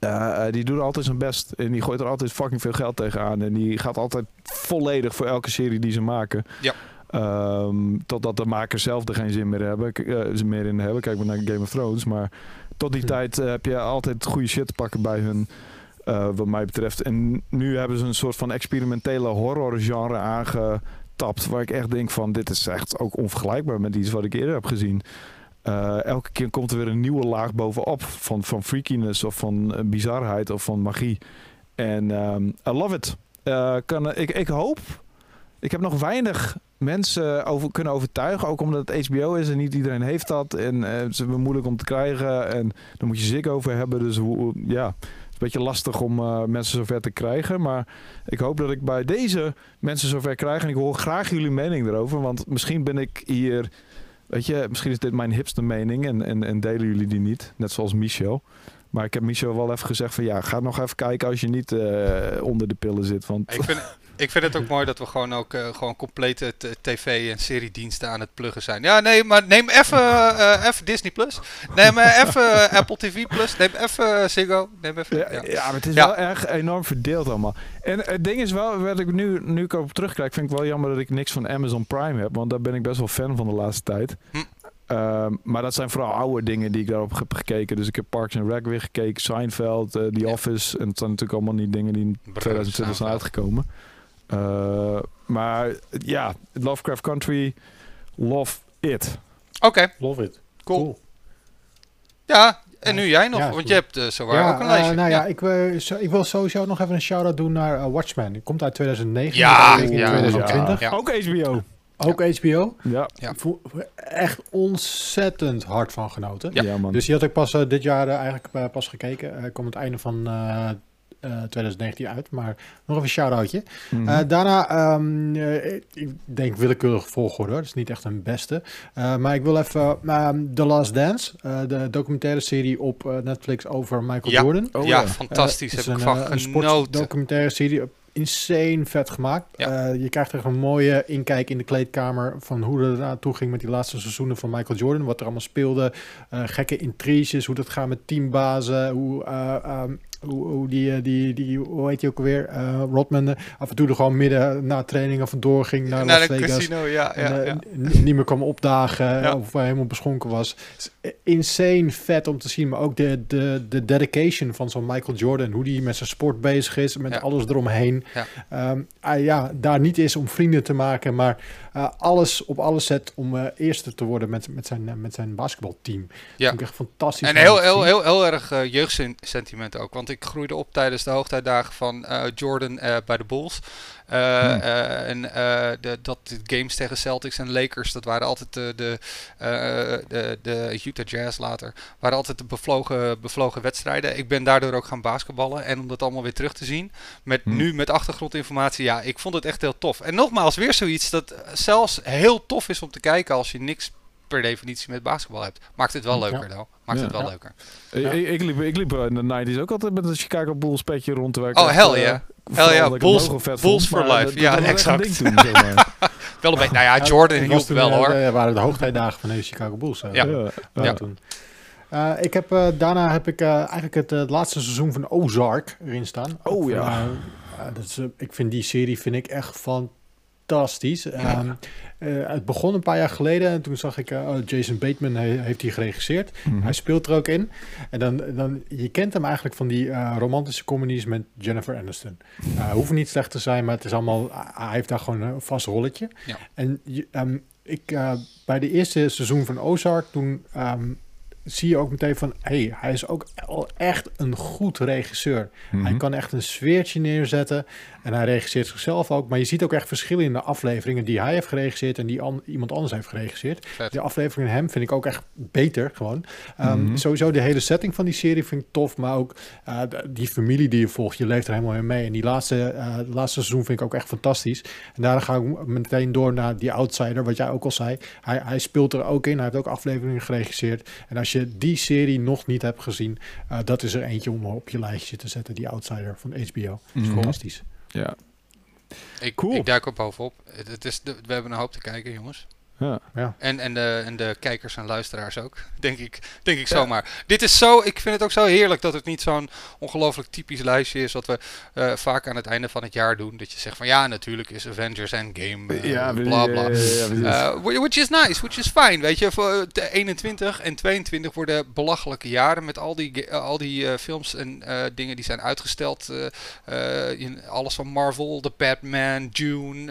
uh, die doet altijd zijn best. En die gooit er altijd fucking veel geld tegenaan. En die gaat altijd volledig voor elke serie die ze maken. Ja. Um, totdat de makers zelf er geen zin meer, hebben, uh, meer in hebben. Kijk maar naar Game of Thrones. Maar tot die hm. tijd heb je altijd goede shit te pakken bij hun. Uh, wat mij betreft. En nu hebben ze een soort van experimentele horrorgenre aangetapt. Waar ik echt denk van dit is echt ook onvergelijkbaar met iets wat ik eerder heb gezien. Uh, elke keer komt er weer een nieuwe laag bovenop. Van, van freakiness of van uh, bizarheid of van magie. En um, I love it. kan, ik, ik hoop. Ik heb nog weinig mensen over kunnen overtuigen. Ook omdat het HBO is en niet iedereen heeft dat. En uh, ze hebben moeilijk om te krijgen. En dan moet je zig over hebben. Dus ja beetje lastig om uh, mensen zover te krijgen. Maar ik hoop dat ik bij deze mensen zover krijg. En ik hoor graag jullie mening erover. Want misschien ben ik hier... Weet je, misschien is dit mijn hipste mening en, en, en delen jullie die niet. Net zoals Michel. Maar ik heb Michel wel even gezegd van ja, ga nog even kijken als je niet uh, onder de pillen zit. Want... Ik vind, ik vind het ook mooi dat we gewoon ook uh, gewoon complete tv- en seriediensten aan het pluggen zijn. Ja, nee, maar neem even uh, Disney Plus. Neem even Apple TV Plus. Neem even Ziggo. Neem even, ja, ja. ja maar het is ja. wel erg enorm verdeeld allemaal. En het ding is wel, wat ik nu, nu ik op terugkijk, vind ik wel jammer dat ik niks van Amazon Prime heb. Want daar ben ik best wel fan van de laatste tijd. Hm. Um, maar dat zijn vooral oude dingen die ik daarop heb gekeken. Dus ik heb Parks and Rec weer gekeken, Seinfeld, uh, The Office. En het zijn natuurlijk allemaal niet dingen die in 2020 zijn uitgekomen. Uh, maar ja, Lovecraft Country, love it. Oké. Okay. Love it. Cool. cool. Ja, en nu jij nog, ja, want je hebt uh, zowaar ja, ook een lijstje. Uh, nou ja, ik, uh, ik, wil sowieso nog even een shout-out doen naar Watchmen. Die komt uit 2009. Ja, in 2020. Ook HBO. Ook HBO. Ja. ja. Echt ontzettend hard van genoten. Ja, man. Dus die had ik pas dit jaar eigenlijk pas gekeken. komt het einde van 2019 eh, uit. Maar nog even een shout-outje. Mm -hmm. daarna, um, ik denk willekeurig volgorde. Dat is niet echt een beste. maar ik wil even um, The Last Dance. de documentaire serie op Netflix over Michael ja. Jordan. Oh, ja, fantastisch. Heb een, ik van genoten. documentaire serie insane vet gemaakt. Ja. Eh, je krijgt echt een mooie inkijk in de kleedkamer van hoe het eraan ging met die laatste seizoenen van Michael Jordan. Wat er allemaal speelde. Eh, gekke intriges, hoe dat gaat met teambazen. Hoe, eh, ehm, hoe, hoe die, eh, die, die, hoe heet die ook alweer? Eh, Rodman eh, af en toe er gewoon midden na trainingen vandoor ging naar Naar Las de Vegas. casino, ja. En, ja, ja. niet meer kwam opdagen Ja. of hij helemaal beschonken was. Insane vet om te zien, maar ook de, de, de dedication van zo'n Michael Jordan, hoe die met zijn sport bezig is, met alles eromheen. Ja. Ehm, hij, ja, daar niet is om vrienden te maken, maar alles op alles zet om eh, eerste te worden met, met, zijn, eh, met zijn basketbalteam. Ja. Vind ik echt fantastisch. En heel, heel, heel, heel erg eh, jeugdsentiment ook. Want ik groeide op tijdens de hoogtijdagen van eh, Jordan eh, bij de Bulls. Eh, Hmm. eh, en eh, de, dat de games tegen Celtics en Lakers, dat waren altijd de, de, de, de Utah Jazz later, waren altijd de bevlogen, bevlogen wedstrijden. Ik ben daardoor ook gaan basketballen. En om dat allemaal weer terug te zien, met Hmm. nu met achtergrondinformatie, ja, ik vond het echt heel tof. En nogmaals, weer zoiets dat zelfs heel tof is om te kijken als je niks per definitie met basketbal hebt. Maakt het wel Ja. leuker dan. Maakt Ja. het wel Ja. leuker. Ik, Ja. ik, ik liep, ik liep in de 90s ook altijd met een Chicago Bulls petje rond te werken. Oh, hell yeah. Hell yeah, Bulls- Bulls for life. Ja, dat exact. ding toen, zeg maar. [laughs] Wel een beetje, nou ja, Jordan hielp wel eh, hoor. de- waren de hoogtijdagen van de Chicago Bulls. eh, Ja. Ja. Ja. toen. Eh, ik heb, eh, daarna heb ik eh, eigenlijk het, eh, laatste seizoen van Ozark erin staan. Oh, ja. eh, eh, dat is, eh, ik vind die serie vind ik echt fantastisch. Ehm, eh, het begon een paar jaar geleden en toen zag ik eh, oh, Jason Bateman he- heeft die geregisseerd. Mhm. Hij speelt er ook in. En dan, dan, je kent hem eigenlijk van die eh, romantische comedies met Jennifer Aniston. Hoeft niet slecht te zijn, maar het is allemaal, hij heeft daar gewoon een vast rolletje. Ja. En ehm, ik, bij de eerste seizoen van Ozark, toen ehm, zie je ook meteen van, hey, hij is ook al echt een goed regisseur. Mhm. Hij kan echt een sfeertje neerzetten en hij regisseert zichzelf ook. Maar je ziet ook echt verschillen in de afleveringen die hij heeft geregisseerd en die an- iemand anders heeft geregisseerd. Vet. De aflevering van hem vind ik ook echt beter gewoon. Ehm, Mhm. Sowieso de hele setting van die serie vind ik tof, maar ook eh, die familie die je volgt, je leeft er helemaal in mee. En die laatste, eh, laatste seizoen vind ik ook echt fantastisch. En daarna ga ik meteen door naar die outsider, wat jij ook al zei. Hij, hij speelt er ook in, hij heeft ook afleveringen geregisseerd. En als je die serie nog niet hebt gezien, eh, dat is er eentje om op je lijstje te zetten, die outsider van HBO. Dat is Mhm. fantastisch. Ja. Ik, Cool. ik duik er bovenop. Het, het is de, we hebben een hoop te kijken, jongens. Ja. Ja. En, en, de, en de kijkers en luisteraars ook, denk ik, denk ik Ja. zomaar. Dit is zo, ik vind het ook zo heerlijk dat het niet zo'n ongelooflijk typisch lijstje is wat we eh, vaak aan het einde van het jaar doen. Dat je zegt van ja, natuurlijk is Avengers Endgame, eh Ja, bla bla. ja. Eh, whi- which is nice, which is fine. Weet je, voor de 21 en 22 worden belachelijke jaren met al die, al die eh, films en eh, dingen die zijn uitgesteld. eh, eh, in alles van Marvel, The Batman, June.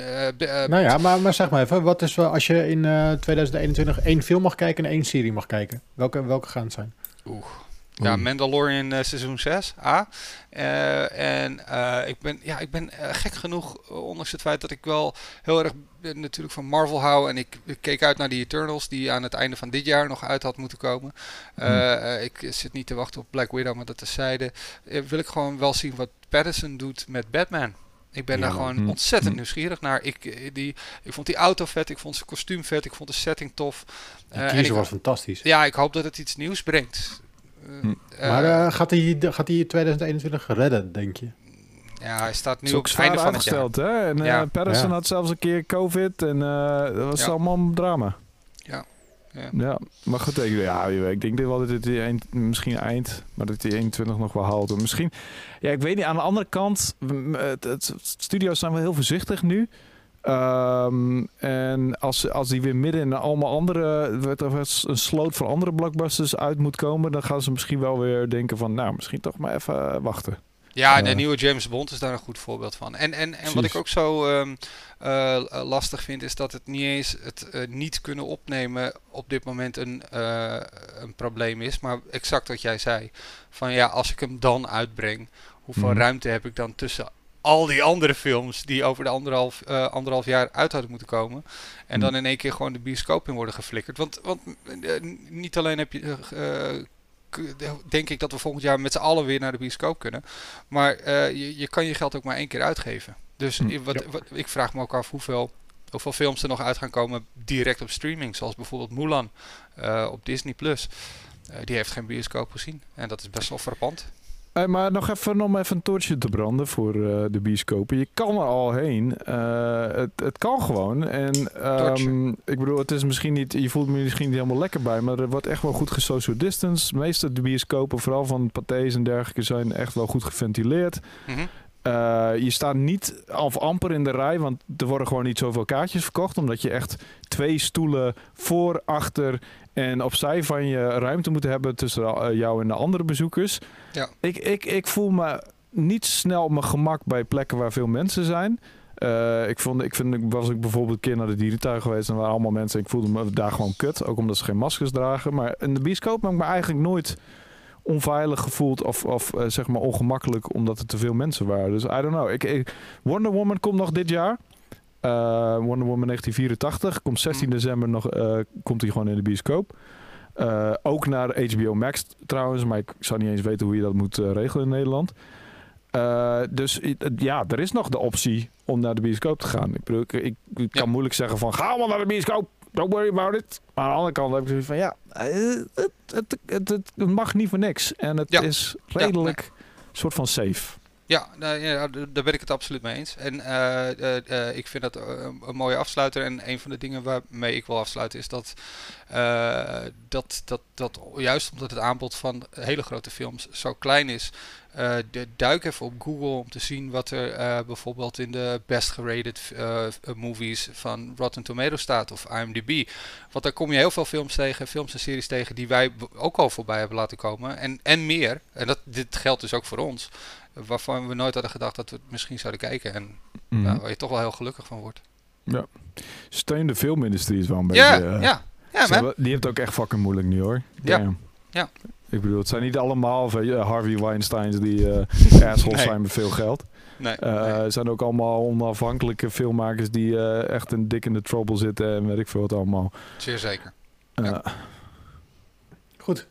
Nou ja, maar, maar zeg maar even, wat is wel als je in eh, 2021 één film mag kijken en één serie mag kijken? Welke, welke gaan het zijn? Oeh. Ja. Mandalorian eh, seizoen 6, A. Eh, en eh, ik ben, ja, ik ben eh, gek genoeg, eh, ondanks het feit dat ik wel heel erg eh, natuurlijk van Marvel hou. En ik, ik keek uit naar die Eternals, die aan het einde van dit jaar nog uit had moeten komen. Eh, eh, ik zit niet te wachten op Black Widow, maar dat terzijde. Eh, wil ik gewoon wel zien wat Patterson doet met Batman. Ik ben Ja, daar gewoon Hm. ontzettend Hm. nieuwsgierig naar. Ik, eh, die, ik vond die auto vet, ik vond zijn kostuum vet, ik vond de setting tof. Eh, en teaser ik- was fantastisch. ja, ik hoop dat het iets nieuws brengt. Eh, Hm. maar eh, gaat hij gaat hij 2021 redden, denk je? ja, hij staat nu is op ook het einde van het jaar. uitgesteld, hè? En Ja. eh Patterson Ja. had zelfs een keer COVID en eh, dat was Ja. allemaal drama. Ja. Ja. Maar goed, ik, ja, ik denk wel dat het die eind, misschien eind, maar dat die 21 nog wel haalt. En Misschien, ja, ik weet niet. Aan de andere kant, het, het, studio's zijn wel heel voorzichtig nu. Ehm, en als, als die weer midden in allemaal andere, er een sloot van andere blockbusters uit moet komen, dan gaan ze misschien wel weer denken van, nou, misschien toch maar even eh, wachten. Ja, en de Ja. nieuwe James Bond is daar een goed voorbeeld van. En, en, en wat ik ook zo ehm, eh, eh, lastig vind, is dat het niet eens het eh, niet kunnen opnemen op dit moment een, een probleem is. Maar exact wat jij zei. Van ja, als ik hem dan uitbreng, hoeveel Mhm. ruimte heb ik dan tussen al die andere films die over de anderhalf, anderhalf jaar uit hadden moeten komen. En dan Mhm. in één keer gewoon de bioscoop in worden geflikkerd. Want, want niet alleen heb je... denk ik dat we volgend jaar met z'n allen weer naar de bioscoop kunnen. Maar je, je kan je geld ook maar één keer uitgeven. Dus Hm, wat, ja. wat, ik vraag me ook af hoeveel, hoeveel films er nog uit gaan komen direct op streaming. Zoals bijvoorbeeld Mulan eh, op Disney+. Plus. Eh, die heeft geen bioscoop gezien. En dat is best wel frappant. Hey, maar nog even om even een toortje te branden voor eh, de bioscopen. Je kan er al heen. Het, het kan gewoon. En ehm, ik bedoel, het is misschien niet, je voelt me misschien niet helemaal lekker bij, maar er wordt echt wel goed gesocial distance. De meeste de bioscopen, vooral van pathés en dergelijke, zijn echt wel goed geventileerd. Mhm. Eh, je staat niet of amper in de rij, want er worden gewoon niet zoveel kaartjes verkocht. Omdat je echt twee stoelen voor, achter en opzij van je ruimte moet hebben tussen eh, jou en de andere bezoekers. Ja. Ik, ik, ik voel me niet snel op mijn gemak bij plekken waar veel mensen zijn. Eh, ik, vond, ik vind, was ik bijvoorbeeld een keer naar de dierentuin geweest en waren allemaal mensen. Ik voelde me daar gewoon kut, ook omdat ze geen maskers dragen. Maar in de bioscoop heb ik me eigenlijk nooit onveilig gevoeld of, of eh, zeg maar ongemakkelijk omdat er te veel mensen waren. Dus I don't know. Ik, ik- Wonder Woman komt nog dit jaar. Eh, Wonder Woman 1984 komt 16 december nog. eh, komt hij gewoon in de bioscoop. Ook naar HBO Max trouwens, maar ik zou niet eens weten hoe je dat moet regelen in Nederland. Dus ja, er is nog de optie om naar de bioscoop te gaan. Ik, bedoel, ik, kan Ja. moeilijk zeggen van ga maar naar de bioscoop. Don't worry about it. Maar aan de andere kant heb ik zoiets van ja, eh, het, het, het, mag niet voor niks. En het Ja. is redelijk soort van safe. Ja, daar ben ik het absoluut mee eens. En eh, eh, eh, ik vind dat een mooie afsluiter. En een van de dingen waarmee ik wil afsluiten is dat, dat, dat, dat juist omdat het aanbod van hele grote films zo klein is, duik even op Google om te zien wat er bijvoorbeeld in de best gerated movies van Rotten Tomatoes staat of IMDb. Want daar kom je heel veel films tegen, films en series tegen die wij ook al voorbij hebben laten komen. En, en meer. En dat, dit geldt dus ook voor ons waarvan we nooit hadden gedacht dat we het misschien zouden kijken. En Mhm. nou, waar je toch wel heel gelukkig van wordt. Steun de filmindustrie is wel een beetje... Ja, eh, ja, ja, hebben- die heeft ook echt fucking moeilijk nu hoor. Ja. Damn. Ja. Ik bedoel, het zijn niet allemaal Harvey Weinsteins die eh [laughs] assholes Nee. zijn met veel geld. Nee, Eh, nee. Het zijn ook allemaal onafhankelijke filmmakers die eh, echt een dik in de trouble zitten en weet ik veel wat allemaal. zeer zeker. Ja. Goed.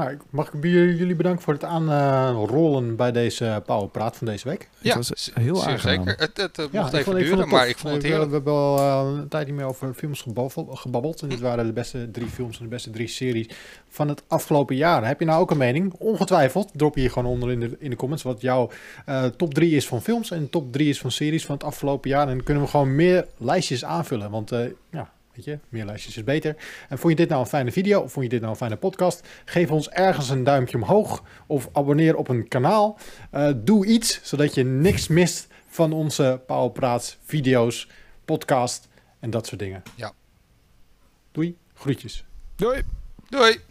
Nou, ik- mag ik jullie bedanken voor het aanrollen bij deze Powerpraat van deze week. Ja, was z- heel aangenaam. zeker. Het, het eh, Ja, mocht ik even duren, het maar ik vond het We- heerlijk. We hebben al eh, een tijd niet meer over films gebabbel- gebabbeld. En dit Hm. waren de beste drie films en de beste drie series van het afgelopen jaar. Heb je nou ook een mening? Ongetwijfeld. Drop je hier gewoon onder in de, in de comments wat jouw eh, top drie is van films en top drie is van series van het afgelopen jaar. En dan kunnen we gewoon meer lijstjes aanvullen. Want eh, ja, weet je, meer lijstjes is beter. En vond je dit nou een fijne video of vond je dit nou een fijne podcast? Geef ons ergens een duimpje omhoog of abonneer op een kanaal. Eh, doe iets zodat je niks mist van onze Powerpraats video's, podcast en dat soort dingen. Ja. Doei, groetjes. Doei! Doei!